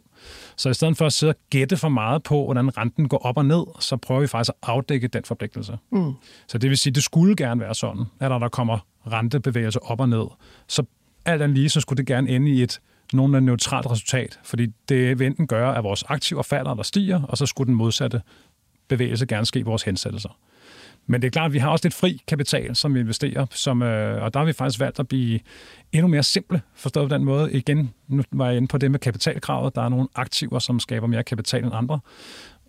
Speaker 2: Så i stedet for at sidde og gætte for meget på, hvordan renten går op og ned, så prøver vi faktisk at afdække den forpligtelse. Mm. Så det vil sige, at det skulle gerne være sådan, at når der kommer rentebevægelser op og ned, så alt andet lige, så skulle det gerne ende i et nogenlunde neutralt resultat, fordi det vil enten gøre, at vores aktiver falder eller stiger, og så skulle den modsatte bevægelse gerne ske i vores hensættelser. Men det er klart, at vi har også lidt fri kapital, som vi investerer, som, øh, og der har vi faktisk valgt at blive endnu mere simple, forstået på den måde. Igen, nu var jeg inde på det med kapitalkravet. Der er nogle aktiver, som skaber mere kapital end andre.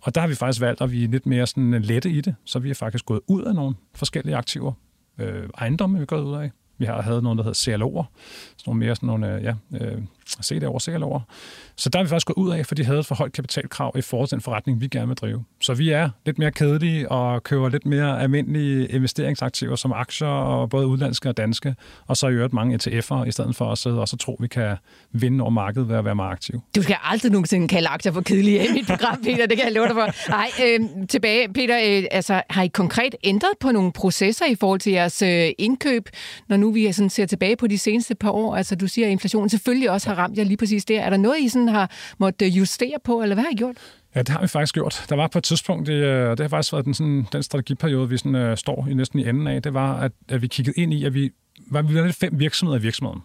Speaker 2: Og der har vi faktisk valgt, at vi er lidt mere sådan lette i det, så vi er faktisk gået ud af nogle forskellige aktiver. Øh, ejendomme er vi gået ud af. Vi har havde noget, der hedder CLO'er, sådan nogle mere sådan nogle, øh, øh se det over, se over. Så der er vi faktisk gået ud af, for de havde et for højt kapitalkrav i forhold til den forretning, vi gerne vil drive. Så vi er lidt mere kedelige og køber lidt mere almindelige investeringsaktiver som aktier, og både udlandske og danske, og så i øvrigt mange ETF'er, i stedet for at sidde og så tro, vi kan vinde over markedet ved at være meget aktiv.
Speaker 1: Du skal aldrig nogensinde kalde aktier for kedelige i mit program, Peter, det kan jeg love dig for. Nej, øh, tilbage, Peter, øh, altså, har I konkret ændret på nogle processer i forhold til jeres øh, indkøb, når nu vi sådan ser tilbage på de seneste par år? Altså, du siger, at inflationen selvfølgelig også har ramt jer lige præcis der. Er der noget, I sådan har måttet øh, justere på, eller hvad har I gjort?
Speaker 2: Ja, det har vi faktisk gjort. Der var på et tidspunkt, det, øh, det har faktisk været den, sådan, den strategiperiode, vi sådan, uh, står i næsten i enden af, det var, at, at vi kiggede ind i, at vi var, vi var lidt fem virksomheder i virksomheden.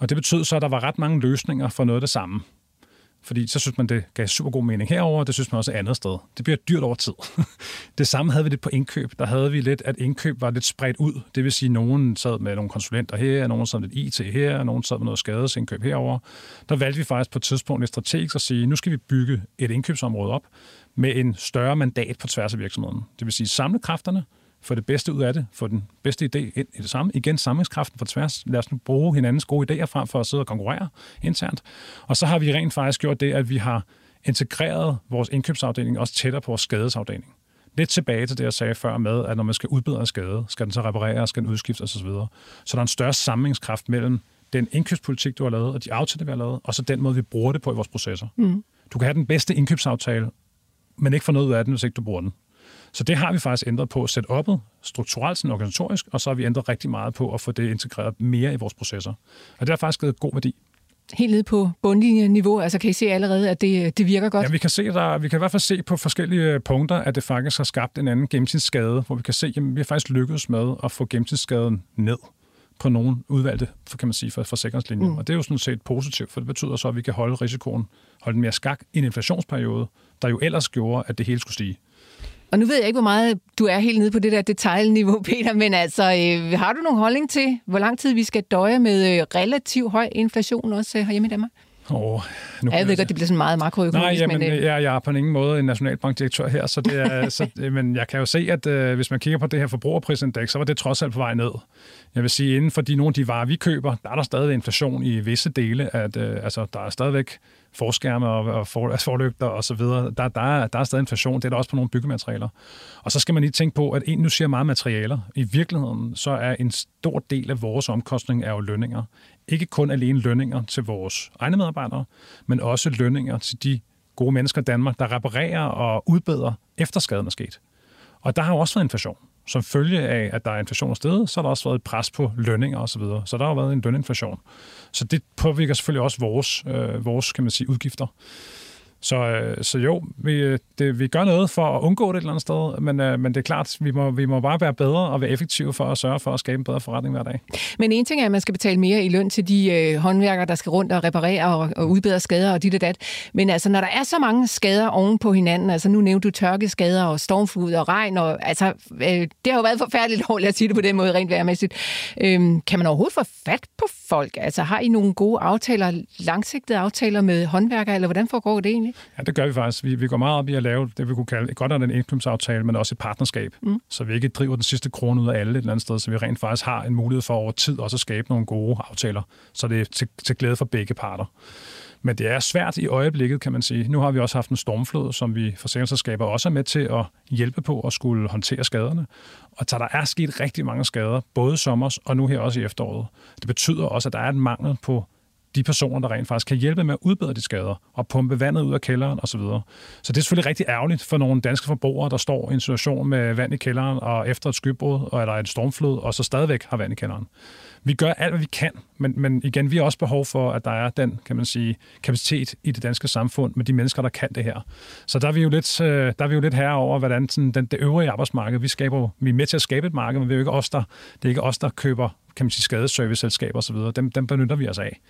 Speaker 2: Og det betød så, at der var ret mange løsninger for noget af det samme. Fordi så synes man, det gav super god mening herover, og det synes man også et andet sted. Det bliver dyrt over tid. (laughs) det samme havde vi lidt på indkøb. Der havde vi lidt, at indkøb var lidt spredt ud. Det vil sige, at nogen sad med nogle konsulenter her, nogen sad med lidt IT her, nogen sad med noget skadesindkøb herover. Der valgte vi faktisk på et tidspunkt strategisk at sige, nu skal vi bygge et indkøbsområde op med en større mandat på tværs af virksomheden. Det vil sige, samle kræfterne, få det bedste ud af det, få den bedste idé ind i det samme. Igen, samlingskraften på tværs. Lad os nu bruge hinandens gode idéer frem for at sidde og konkurrere internt. Og så har vi rent faktisk gjort det, at vi har integreret vores indkøbsafdeling også tættere på vores skadesafdeling. Lidt tilbage til det, jeg sagde før med, at når man skal udbedre en skade, skal den så repareres, skal den udskiftes osv. Så der er en større samlingskraft mellem den indkøbspolitik, du har lavet, og de aftaler, vi har lavet, og så den måde, vi bruger det på i vores processer. Mm. Du kan have den bedste indkøbsaftale, men ikke få noget ud af den, hvis ikke du bruger den. Så det har vi faktisk ændret på, sætte oppet strukturelt, sådan organisatorisk, og så har vi ændret rigtig meget på at få det integreret mere i vores processer. Og det har faktisk givet god værdi
Speaker 1: helt ned på bundlinjeniveau? Altså kan I se allerede, at det, det virker godt?
Speaker 2: Ja, vi kan, se, der, vi kan i hvert fald se på forskellige punkter, at det faktisk har skabt en anden gennemsnitsskade, hvor vi kan se, at vi har faktisk lykkedes med at få gennemsnitsskaden ned på nogle udvalgte, for, kan man sige, for forsikringslinjer. Mm. Og det er jo sådan set positivt, for det betyder så, at vi kan holde risikoen, holde den mere skak i en inflationsperiode, der jo ellers gjorde, at det hele skulle stige.
Speaker 1: Og nu ved jeg ikke, hvor meget du er helt nede på det der detaljniveau, (laughs) Peter, men altså, øh, har du nogen holdning til, hvor lang tid vi skal døje med øh, relativt høj inflation også øh, herhjemme i Danmark?
Speaker 2: Oh,
Speaker 1: nu ja, jeg ved godt, det bliver sådan meget makroøkonomisk.
Speaker 2: Nej, jamen,
Speaker 1: men, øh...
Speaker 2: jeg, jeg er på ingen måde en nationalbankdirektør her, så det er, (laughs) så, men jeg kan jo se, at øh, hvis man kigger på det her forbrugerprisindeks, så var det trods alt på vej ned. Jeg vil sige, inden for de, nogle af de varer, vi køber, der er der stadig inflation i visse dele. At, øh, altså, der er stadigvæk forskærme og, og for, altså (laughs) forlygter og så videre. Der, der, er, der er stadig inflation. Det er der også på nogle byggematerialer. Og så skal man lige tænke på, at en nu siger meget materialer. I virkeligheden så er en stor del af vores omkostning er jo lønninger. Ikke kun alene lønninger til vores egne medarbejdere, men også lønninger til de gode mennesker i Danmark, der reparerer og udbedrer efter skaden er sket. Og der har jo også været inflation som følge af, at der er inflation og sted, så har der også været et pres på lønninger osv. Så, videre. så der har været en løninflation. Så det påvirker selvfølgelig også vores, øh, vores kan man sige, udgifter. Så, øh, så jo, vi, øh, det, vi gør noget for at undgå det et eller andet sted, men, øh, men det er klart, vi må, vi må bare være bedre og være effektive for at sørge for at skabe en bedre forretning hver dag.
Speaker 1: Men en ting er, at man skal betale mere i løn til de øh, håndværkere, der skal rundt og reparere og, og udbedre skader og dit og dat. Men altså, når der er så mange skader oven på hinanden, altså nu nævnte du tørkeskader og stormflod og regn, og altså, øh, det har jo været forfærdeligt (laughs) hårdt at sige det på den måde rent værmæssigt. Øh, kan man overhovedet få fat på folk? Altså, har I nogle gode aftaler, langsigtede aftaler med håndværkere, eller hvordan foregår det egentlig?
Speaker 2: Ja, det gør vi faktisk. Vi, vi går meget op i at lave det, vi kunne kalde godt en indkøbsaftale, men også et partnerskab. Mm. Så vi ikke driver den sidste krone ud af alle et eller andet sted, så vi rent faktisk har en mulighed for over tid også at skabe nogle gode aftaler, så det er til, til glæde for begge parter. Men det er svært i øjeblikket, kan man sige. Nu har vi også haft en stormflod, som vi forsikringsselskaber også er med til at hjælpe på at skulle håndtere skaderne. Og så der er sket rigtig mange skader, både sommer og nu her også i efteråret. Det betyder også, at der er en mangel på de personer, der rent faktisk kan hjælpe med at udbedre de skader og pumpe vandet ud af kælderen osv. Så, så det er selvfølgelig rigtig ærgerligt for nogle danske forbrugere, der står i en situation med vand i kælderen og efter et skybrud og eller et stormflod, og så stadigvæk har vand i kælderen. Vi gør alt, hvad vi kan, men, men igen, vi har også behov for, at der er den, kan man sige, kapacitet i det danske samfund med de mennesker, der kan det her. Så der er vi jo lidt, øh, der er vi jo lidt herre over, hvordan sådan, den, det øvrige arbejdsmarked, vi skaber, vi er med til at skabe et marked, men det er jo ikke os, der, det er ikke os, der køber kan man sige, skadeserviceselskaber osv., dem, dem benytter vi os af.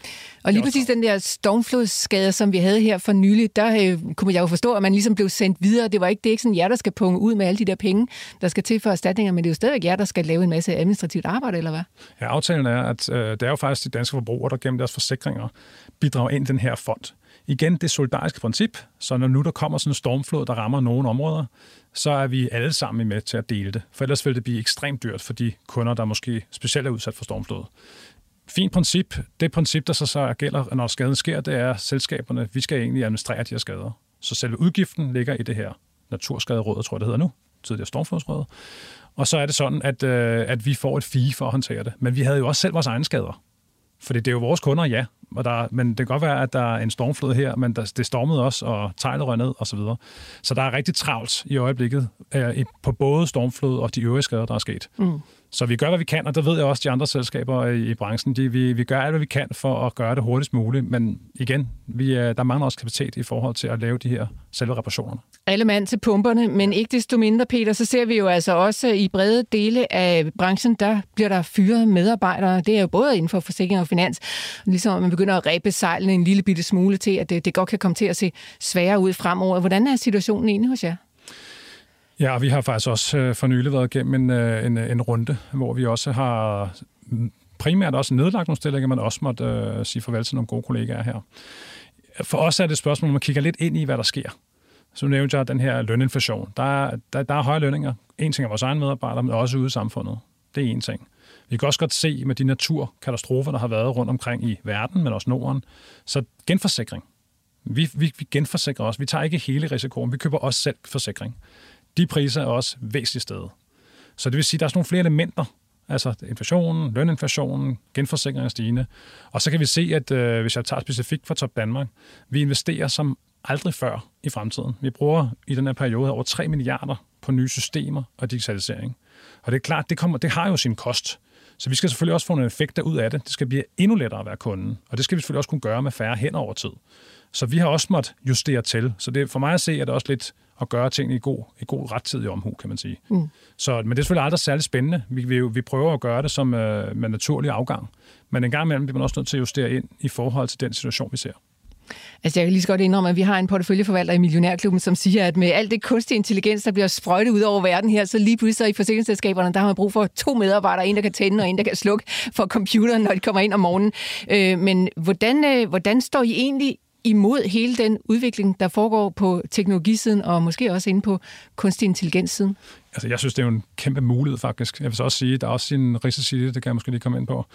Speaker 1: Og lige præcis den der stormflodsskade, som vi havde her for nylig, der øh, kunne jeg jo forstå, at man ligesom blev sendt videre. Det var ikke, det er ikke sådan jer, der skal punge ud med alle de der penge, der skal til for erstatninger, men det er jo stadigvæk jer, der skal lave en masse administrativt arbejde, eller hvad?
Speaker 2: Ja, aftalen er, at øh, det er jo faktisk de danske forbrugere, der gennem deres forsikringer bidrager ind i den her fond. Igen, det solidariske princip, så når nu der kommer sådan en stormflod, der rammer nogle områder, så er vi alle sammen med til at dele det. For ellers vil det blive ekstremt dyrt for de kunder, der måske specielt er udsat for stormflod. Fint princip. Det princip, der så, så gælder, når skaden sker, det er, at selskaberne, vi skal egentlig administrere de her skader. Så selve udgiften ligger i det her naturskaderåd, tror jeg, det hedder nu, tidligere stormflodsråd. Og så er det sådan, at, øh, at vi får et fee for at håndtere det. Men vi havde jo også selv vores egne skader. Fordi det er jo vores kunder, ja. Og der, men det kan godt være, at der er en stormflod her, men der, det stormede også, og teglet røg ned, og så videre. Så der er rigtig travlt i øjeblikket øh, på både stormflod og de øvrige skader, der er sket. Mm. Så vi gør, hvad vi kan, og det ved jeg også, de andre selskaber i, i branchen, de, vi, vi gør alt, hvad vi kan for at gøre det hurtigst muligt. Men igen, vi, der mangler også kapacitet i forhold til at lave de her selve reparationerne.
Speaker 1: Alle mand til pumperne, men ikke desto mindre, Peter, så ser vi jo altså også i brede dele af branchen, der bliver der fyret medarbejdere. Det er jo både inden for forsikring og finans, ligesom man begynder at ræbe sejlene en lille bitte smule til, at det, det godt kan komme til at se sværere ud fremover. Hvordan er situationen inde hos jer?
Speaker 2: Ja, vi har faktisk også øh, for nylig været igennem en, øh, en, en runde, hvor vi også har primært også nedlagt nogle stillinger, men også måtte øh, sige farvel til nogle gode kollegaer her. For os er det et spørgsmål, når man kigger lidt ind i, hvad der sker. Så nævnte jeg den her løninflation. Der er, der, der er høje lønninger. En ting er vores egne medarbejdere, men også ude i samfundet. Det er en ting. Vi kan også godt se med de naturkatastrofer, der har været rundt omkring i verden, men også Norden. Så genforsikring. Vi, vi, vi genforsikrer os. Vi tager ikke hele risikoen. Vi køber også selv forsikring de priser er også væsentligt stedet. Så det vil sige, at der er sådan nogle flere elementer, altså inflationen, løninflationen, genforsikringen er stigende. Og så kan vi se, at øh, hvis jeg tager specifikt for Top Danmark, vi investerer som aldrig før i fremtiden. Vi bruger i den her periode over 3 milliarder på nye systemer og digitalisering. Og det er klart, det, kommer, det har jo sin kost. Så vi skal selvfølgelig også få nogle effekter ud af det. Det skal blive endnu lettere at være kunden. Og det skal vi selvfølgelig også kunne gøre med færre hen over tid. Så vi har også måttet justere til. Så det, for mig at se, er det også lidt at gøre tingene i god, i god rettidig omhu, kan man sige. Mm. Så, men det er selvfølgelig aldrig særlig spændende. Vi, vi, vi prøver at gøre det som øh, med naturlig afgang. Men en gang imellem bliver man også nødt til at justere ind i forhold til den situation, vi ser.
Speaker 1: Altså, jeg kan lige så godt indrømme, at vi har en porteføljeforvalter i Millionærklubben, som siger, at med alt det kunstig intelligens, der bliver sprøjtet ud over verden her, så lige pludselig i forsikringsselskaberne, der har man brug for to medarbejdere, en der kan tænde og en der kan slukke for computeren, når de kommer ind om morgenen. Øh, men hvordan, øh, hvordan står I egentlig imod hele den udvikling, der foregår på teknologisiden og måske også inde på kunstig intelligenssiden?
Speaker 2: Altså, jeg synes, det er jo en kæmpe mulighed, faktisk. Jeg vil så også sige, at der er også en risici det, det kan jeg måske lige komme ind på.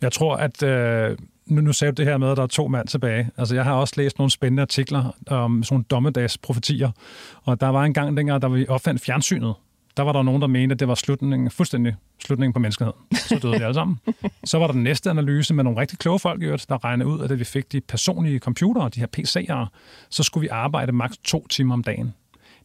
Speaker 2: Jeg tror, at øh, nu, nu sagde du det her med, at der er to mand tilbage. Altså, jeg har også læst nogle spændende artikler om sådan nogle dommedagsprofetier, og der var en gang dengang, der vi opfandt fjernsynet, der var der nogen, der mente, at det var slutningen, fuldstændig slutningen på menneskeheden. Så døde vi alle sammen. (laughs) Så var der den næste analyse med nogle rigtig kloge folk, der regnede ud, at da vi fik de personlige computere, de her PC'er, så skulle vi arbejde maks to timer om dagen.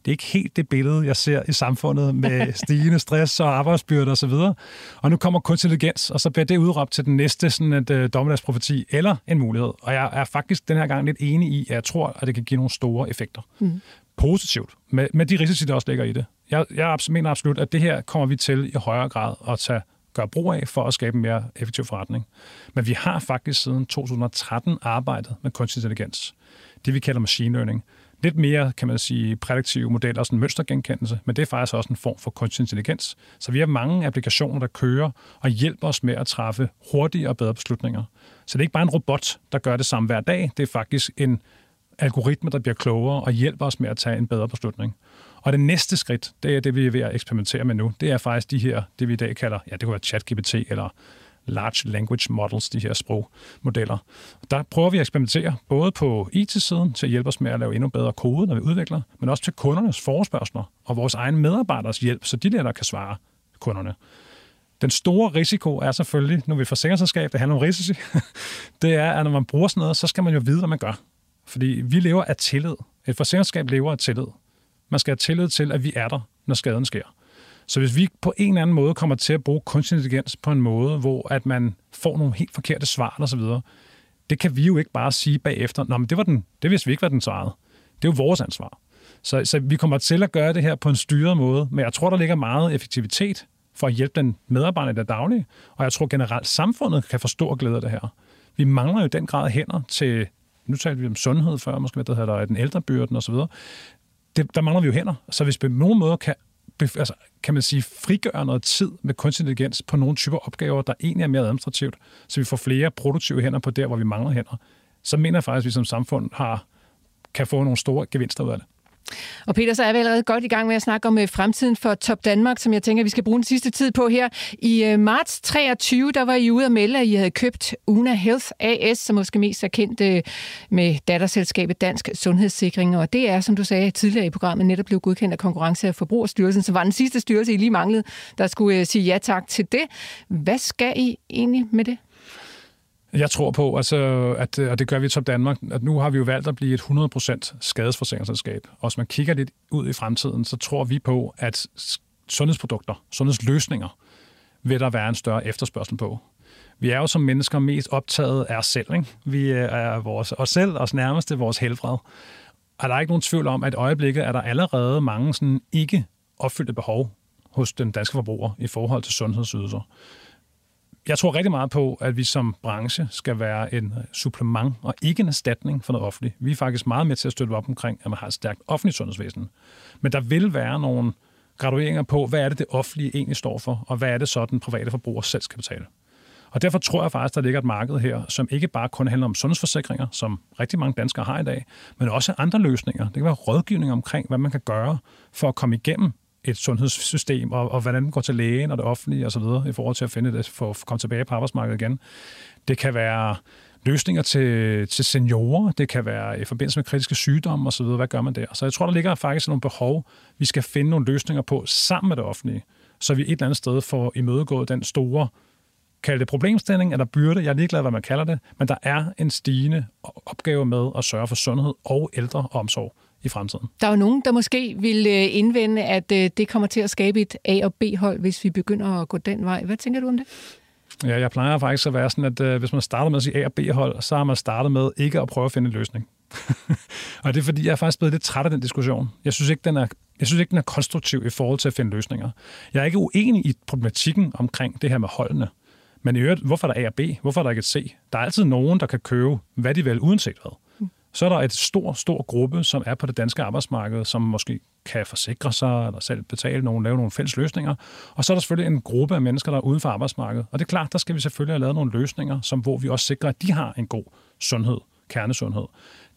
Speaker 2: Det er ikke helt det billede, jeg ser i samfundet med (laughs) stigende stress og arbejdsbyrde osv. Og, og nu kommer kunstig intelligens, og så bliver det udråbt til den næste sådan et uh, dommedagsprofeti eller en mulighed. Og jeg er faktisk den her gang lidt enig i, at jeg tror, at det kan give nogle store effekter. Mm. Positivt, med, med de risici, der også ligger i det. Jeg, jeg mener absolut, at det her kommer vi til i højere grad at tage gøre brug af for at skabe en mere effektiv forretning. Men vi har faktisk siden 2013 arbejdet med kunstig intelligens. Det vi kalder machine learning. Lidt mere, kan man sige, prædiktive modeller, sådan mønstergenkendelse, men det er faktisk også en form for kunstig intelligens. Så vi har mange applikationer, der kører og hjælper os med at træffe hurtigere og bedre beslutninger. Så det er ikke bare en robot, der gør det samme hver dag. Det er faktisk en algoritme, der bliver klogere og hjælper os med at tage en bedre beslutning. Og det næste skridt, det er det, vi er ved at eksperimentere med nu. Det er faktisk de her, det vi i dag kalder, ja, det kunne være ChatGPT eller Large Language Models, de her sprogmodeller. Der prøver vi at eksperimentere både på IT-siden til at hjælpe os med at lave endnu bedre kode, når vi udvikler, men også til kundernes forespørgsler og vores egen medarbejderes hjælp, så de der kan svare kunderne. Den store risiko er selvfølgelig, når vi får sikkerhedsselskab, det handler om risici, (laughs) det er, at når man bruger sådan noget, så skal man jo vide, hvad man gør. Fordi vi lever af tillid. Et forsikringsselskab lever af tillid. Man skal have tillid til, at vi er der, når skaden sker. Så hvis vi på en eller anden måde kommer til at bruge kunstig intelligens på en måde, hvor at man får nogle helt forkerte svar og så videre, det kan vi jo ikke bare sige bagefter, Nå, men det, var den, det vidste vi ikke, hvad den svarede. Det er jo vores ansvar. Så, så vi kommer til at gøre det her på en styret måde, men jeg tror, der ligger meget effektivitet for at hjælpe den medarbejder der daglige, og jeg tror generelt, samfundet kan forstå og glæde af det her. Vi mangler jo den grad hænder til, nu talte vi om sundhed før, måske hvad det hedder, den ældrebyrden osv. Det, der mangler vi jo hænder. Så hvis vi på nogen måde kan altså, kan man sige, frigøre noget tid med kunstig intelligens på nogle typer opgaver, der egentlig er mere administrativt, så vi får flere produktive hænder på der, hvor vi mangler hænder, så mener jeg faktisk, at vi som samfund har, kan få nogle store gevinster ud af det.
Speaker 1: Og Peter, så er vi allerede godt i gang med at snakke om øh, fremtiden for Top Danmark, som jeg tænker, vi skal bruge den sidste tid på her. I øh, marts 23, der var I ude at melde, at I havde købt Una Health AS, som måske mest er kendt øh, med datterselskabet Dansk Sundhedssikring. Og det er, som du sagde tidligere i programmet, netop blevet godkendt af Konkurrence- og Forbrugerstyrelsen, som var den sidste styrelse, I lige manglede, der skulle sige ja tak til det. Hvad skal I egentlig med det?
Speaker 2: Jeg tror på, altså, at, øh, og det gør vi i Top Danmark, at nu har vi jo valgt at blive et 100% skadesforsikringsselskab. Og hvis man kigger lidt ud i fremtiden, så tror vi på, at sundhedsprodukter, sundhedsløsninger, vil der være en større efterspørgsel på. Vi er jo som mennesker mest optaget af os selv. Ikke? Vi øh, er vores, os selv, os nærmeste, vores helbred. Og der er ikke nogen tvivl om, at i øjeblikket er der allerede mange sådan ikke opfyldte behov hos den danske forbruger i forhold til sundhedsydelser jeg tror rigtig meget på, at vi som branche skal være en øh, supplement og ikke en erstatning for noget offentligt. Vi er faktisk meget med til at støtte op omkring, at man har et stærkt offentligt sundhedsvæsen. Men der vil være nogle gradueringer på, hvad er det, det offentlige egentlig står for, og hvad er det så, den private forbruger selv skal betale. Og derfor tror jeg faktisk, der ligger et marked her, som ikke bare kun handler om sundhedsforsikringer, som rigtig mange danskere har i dag, men også andre løsninger. Det kan være rådgivning omkring, hvad man kan gøre for at komme igennem et sundhedssystem, og, og hvordan man går til lægen og det offentlige osv., i forhold til at finde det, for at komme tilbage på arbejdsmarkedet igen. Det kan være løsninger til, til seniorer, det kan være i forbindelse med kritiske sygdomme osv., hvad gør man der? Så jeg tror, der ligger faktisk nogle behov, vi skal finde nogle løsninger på sammen med det offentlige, så vi et eller andet sted får imødegået den store kalde det problemstilling eller byrde, jeg er ligeglad, hvad man kalder det, men der er en stigende opgave med at sørge for sundhed og ældre omsorg i fremtiden.
Speaker 1: Der er jo nogen, der måske vil øh, indvende, at øh, det kommer til at skabe et A- og B-hold, hvis vi begynder at gå den vej. Hvad tænker du om det?
Speaker 2: Ja, jeg plejer faktisk at være sådan, at øh, hvis man starter med at sige A- og B-hold, så har man startet med ikke at prøve at finde en løsning. (laughs) og det er fordi, jeg er faktisk blevet lidt træt af den diskussion. Jeg synes ikke, den er, jeg synes ikke, den er konstruktiv i forhold til at finde løsninger. Jeg er ikke uenig i problematikken omkring det her med holdene. Men i øvrigt, hvorfor er der A og B? Hvorfor er der ikke et C? Der er altid nogen, der kan købe, hvad de vil, uanset hvad. Så er der et stor, stor gruppe, som er på det danske arbejdsmarked, som måske kan forsikre sig, eller selv betale nogen, lave nogle fælles løsninger. Og så er der selvfølgelig en gruppe af mennesker, der er uden for arbejdsmarkedet. Og det er klart, der skal vi selvfølgelig have lavet nogle løsninger, som, hvor vi også sikrer, at de har en god sundhed, kernesundhed.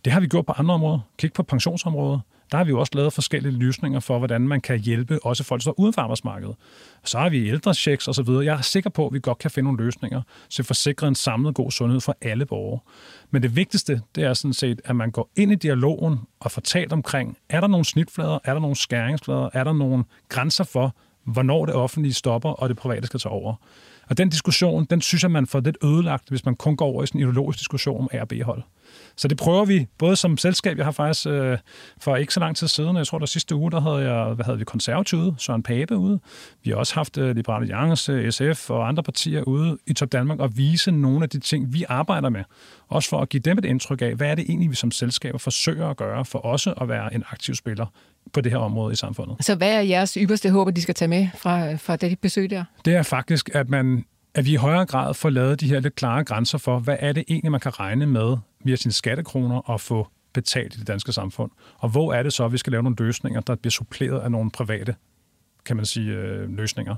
Speaker 2: Det har vi gjort på andre områder. Kig på pensionsområdet. Der har vi jo også lavet forskellige løsninger for, hvordan man kan hjælpe også folk, der står uden for arbejdsmarkedet. Så har vi ældrechecks osv. Jeg er sikker på, at vi godt kan finde nogle løsninger, så vi får sikret en samlet god sundhed for alle borgere. Men det vigtigste, det er sådan set, at man går ind i dialogen og får talt omkring, er der nogle snitflader, er der nogle skæringsflader, er der nogle grænser for, hvornår det offentlige stopper, og det private skal tage over. Og den diskussion, den synes jeg, man får lidt ødelagt, hvis man kun går over i sådan en ideologisk diskussion om A og B-hold. Så det prøver vi, både som selskab, jeg har faktisk øh, for ikke så lang tid siden, jeg tror der sidste uge, der havde, jeg, hvad havde vi konservative, Søren Pape ude. Vi har også haft øh, Liberale Alliance, SF og andre partier ude i Top Danmark og vise nogle af de ting, vi arbejder med. Også for at give dem et indtryk af, hvad er det egentlig, vi som selskaber forsøger at gøre for også at være en aktiv spiller på det her område i samfundet.
Speaker 1: Så hvad er jeres ypperste håb, at de skal tage med fra, fra det besøg der?
Speaker 2: Det er faktisk, at man at vi i højere grad får lavet de her lidt klare grænser for, hvad er det egentlig, man kan regne med via sine skattekroner og få betalt i det danske samfund. Og hvor er det så, at vi skal lave nogle løsninger, der bliver suppleret af nogle private, kan man sige, øh, løsninger.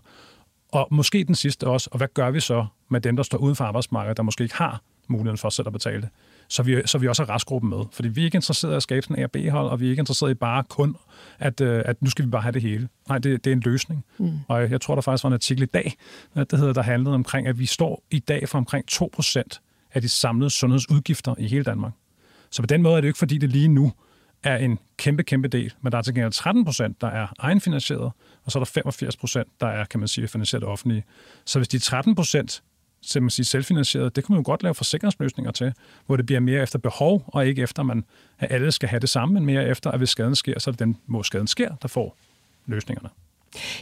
Speaker 2: Og måske den sidste også, og hvad gør vi så med dem, der står uden for arbejdsmarkedet, der måske ikke har muligheden for selv at betale det? Så vi, så vi også har restgruppen med. Fordi vi er ikke interesseret i at skabe sådan en A- B-hold, og vi er ikke interesseret i bare kun, at, øh, at nu skal vi bare have det hele. Nej, det, det er en løsning. Mm. Og jeg tror, der faktisk var en artikel i dag, der, hedder, der handlede omkring, at vi står i dag for omkring 2% af de samlede sundhedsudgifter i hele Danmark. Så på den måde er det jo ikke, fordi det lige nu er en kæmpe, kæmpe del, men der er til gengæld 13 procent, der er egenfinansieret, og så er der 85 procent, der er, kan man sige, finansieret offentlige. Så hvis de 13 procent så man sige, selvfinansieret, det kan man jo godt lave forsikringsløsninger til, hvor det bliver mere efter behov, og ikke efter, man, at alle skal have det samme, men mere efter, at hvis skaden sker, så er det den, hvor skaden sker, der får løsningerne.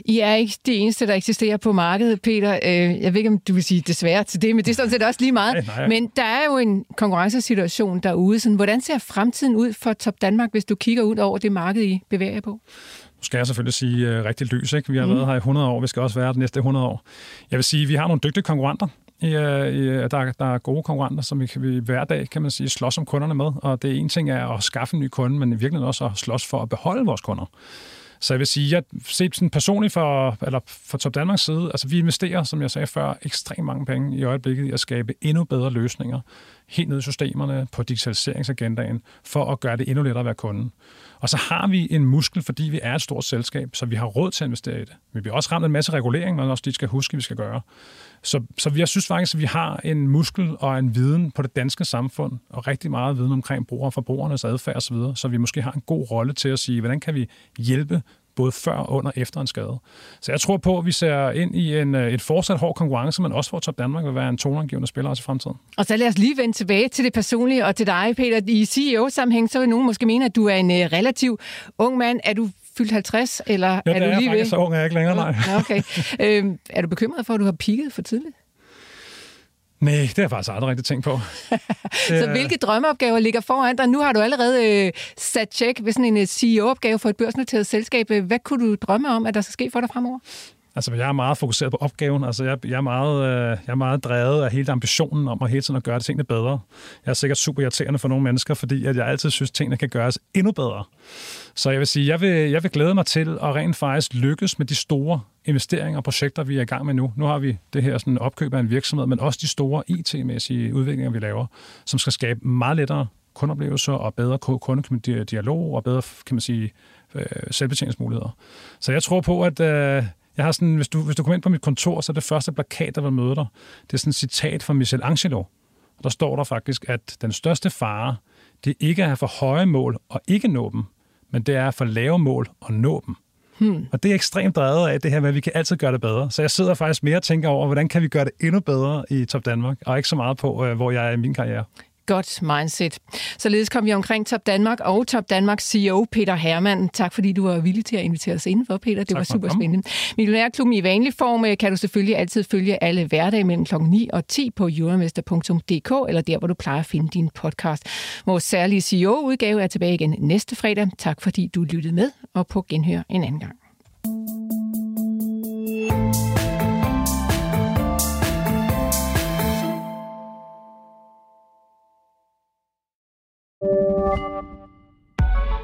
Speaker 1: I er ikke det eneste, der eksisterer på markedet, Peter. Øh, jeg ved ikke, om du vil sige desværre til det, men det er sådan set også lige meget.
Speaker 2: Nej, nej.
Speaker 1: Men der er jo en konkurrencesituation derude. Sådan, hvordan ser fremtiden ud for Top Danmark, hvis du kigger ud over det marked, I bevæger jer på?
Speaker 2: Nu skal jeg selvfølgelig sige uh, rigtig lys. Ikke? Vi har mm. været her i 100 år, vi skal også være de næste 100 år. Jeg vil sige, at vi har nogle dygtige konkurrenter. I, i, at der, der er gode konkurrenter, som vi, vi hver dag kan man sige, slås om kunderne med. Og det er en ting er at skaffe en ny kunde, men i virkeligheden også at slås for at beholde vores kunder. Så jeg vil sige, jeg set sådan personligt for, eller for Top Danmarks side, altså vi investerer, som jeg sagde før, ekstremt mange penge i øjeblikket i at skabe endnu bedre løsninger helt ned i systemerne på digitaliseringsagendaen, for at gøre det endnu lettere at være kunde. Og så har vi en muskel, fordi vi er et stort selskab, så vi har råd til at investere i det. Vi bliver også ramt af en masse regulering, men også lige skal huske, at vi skal gøre. Så, så jeg synes faktisk, at vi har en muskel og en viden på det danske samfund, og rigtig meget viden omkring brugere og forbrugernes adfærd osv., så vi måske har en god rolle til at sige, hvordan kan vi hjælpe både før, under og efter en skade. Så jeg tror på, at vi ser ind i en, et fortsat hård konkurrence, men også for Top Danmark vil være en toneangivende spiller også i fremtiden.
Speaker 1: Og så lad os lige vende tilbage til det personlige og til dig, Peter. I CEO-sammenhæng, så vil nogen måske mene, at du er en uh, relativ ung mand. Er du fyldt 50, eller
Speaker 2: ja,
Speaker 1: er du
Speaker 2: er
Speaker 1: lige ved?
Speaker 2: så ung er jeg ikke længere, nej.
Speaker 1: Ja, okay. øhm, er du bekymret for, at du har pigget for tidligt?
Speaker 2: Nej, det har jeg faktisk aldrig rigtig tænkt på. (laughs)
Speaker 1: så hvilke drømmeopgaver ligger foran dig? Nu har du allerede øh, sat tjek ved sådan en øh, CEO-opgave for et børsnoteret selskab. Hvad kunne du drømme om, at der skal ske for dig fremover?
Speaker 2: Altså, jeg er meget fokuseret på opgaven. Altså, jeg, jeg, er meget, øh, jeg er meget drevet af hele ambitionen om at hele tiden at gøre tingene bedre. Jeg er sikkert super irriterende for nogle mennesker, fordi at jeg altid synes, at tingene kan gøres endnu bedre. Så jeg vil sige, jeg vil, jeg vil glæde mig til at rent faktisk lykkes med de store investeringer og projekter, vi er i gang med nu. Nu har vi det her sådan opkøb af en virksomhed, men også de store IT-mæssige udviklinger, vi laver, som skal skabe meget lettere kundeoplevelser og bedre kundedialog og bedre, kan man sige, øh, selvbetjeningsmuligheder. Så jeg tror på, at øh, jeg har sådan, hvis du, hvis du kommer ind på mit kontor, så er det første plakat, der vil møde dig, det er sådan et citat fra Michelangelo. Og der står der faktisk, at den største fare, det er ikke at have for høje mål og ikke nå dem, men det er at for lave mål og nå dem. Hmm. Og det er ekstremt drevet af det her med, at vi kan altid gøre det bedre. Så jeg sidder faktisk mere og tænker over, hvordan kan vi gøre det endnu bedre i Top Danmark, og ikke så meget på, øh, hvor jeg er i min karriere.
Speaker 1: Godt mindset. Således kom vi omkring Top Danmark og Top Danmarks CEO Peter Hermann. Tak fordi du var villig til at invitere os indenfor, Peter. Det tak var super spændende. Millionærklubben i vanlig form øh, kan du selvfølgelig altid følge alle hverdage mellem kl. 9 og 10 på euromester.dk eller der, hvor du plejer at finde din podcast. Vores særlige CEO-udgave er tilbage igen næste fredag. Tak fordi du lyttede med, og på genhør en anden gang.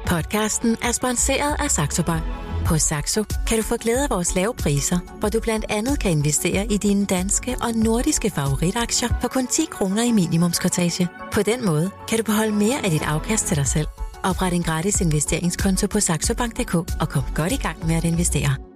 Speaker 3: Podcasten er sponsoreret af Saxo Bank. På Saxo kan du få glæde af vores lave priser, hvor du blandt andet kan investere i dine danske og nordiske favoritaktier for kun 10 kroner i minimumskortage. På den måde kan du beholde mere af dit afkast til dig selv. Opret en gratis investeringskonto på saxobank.dk og kom godt i gang med at investere.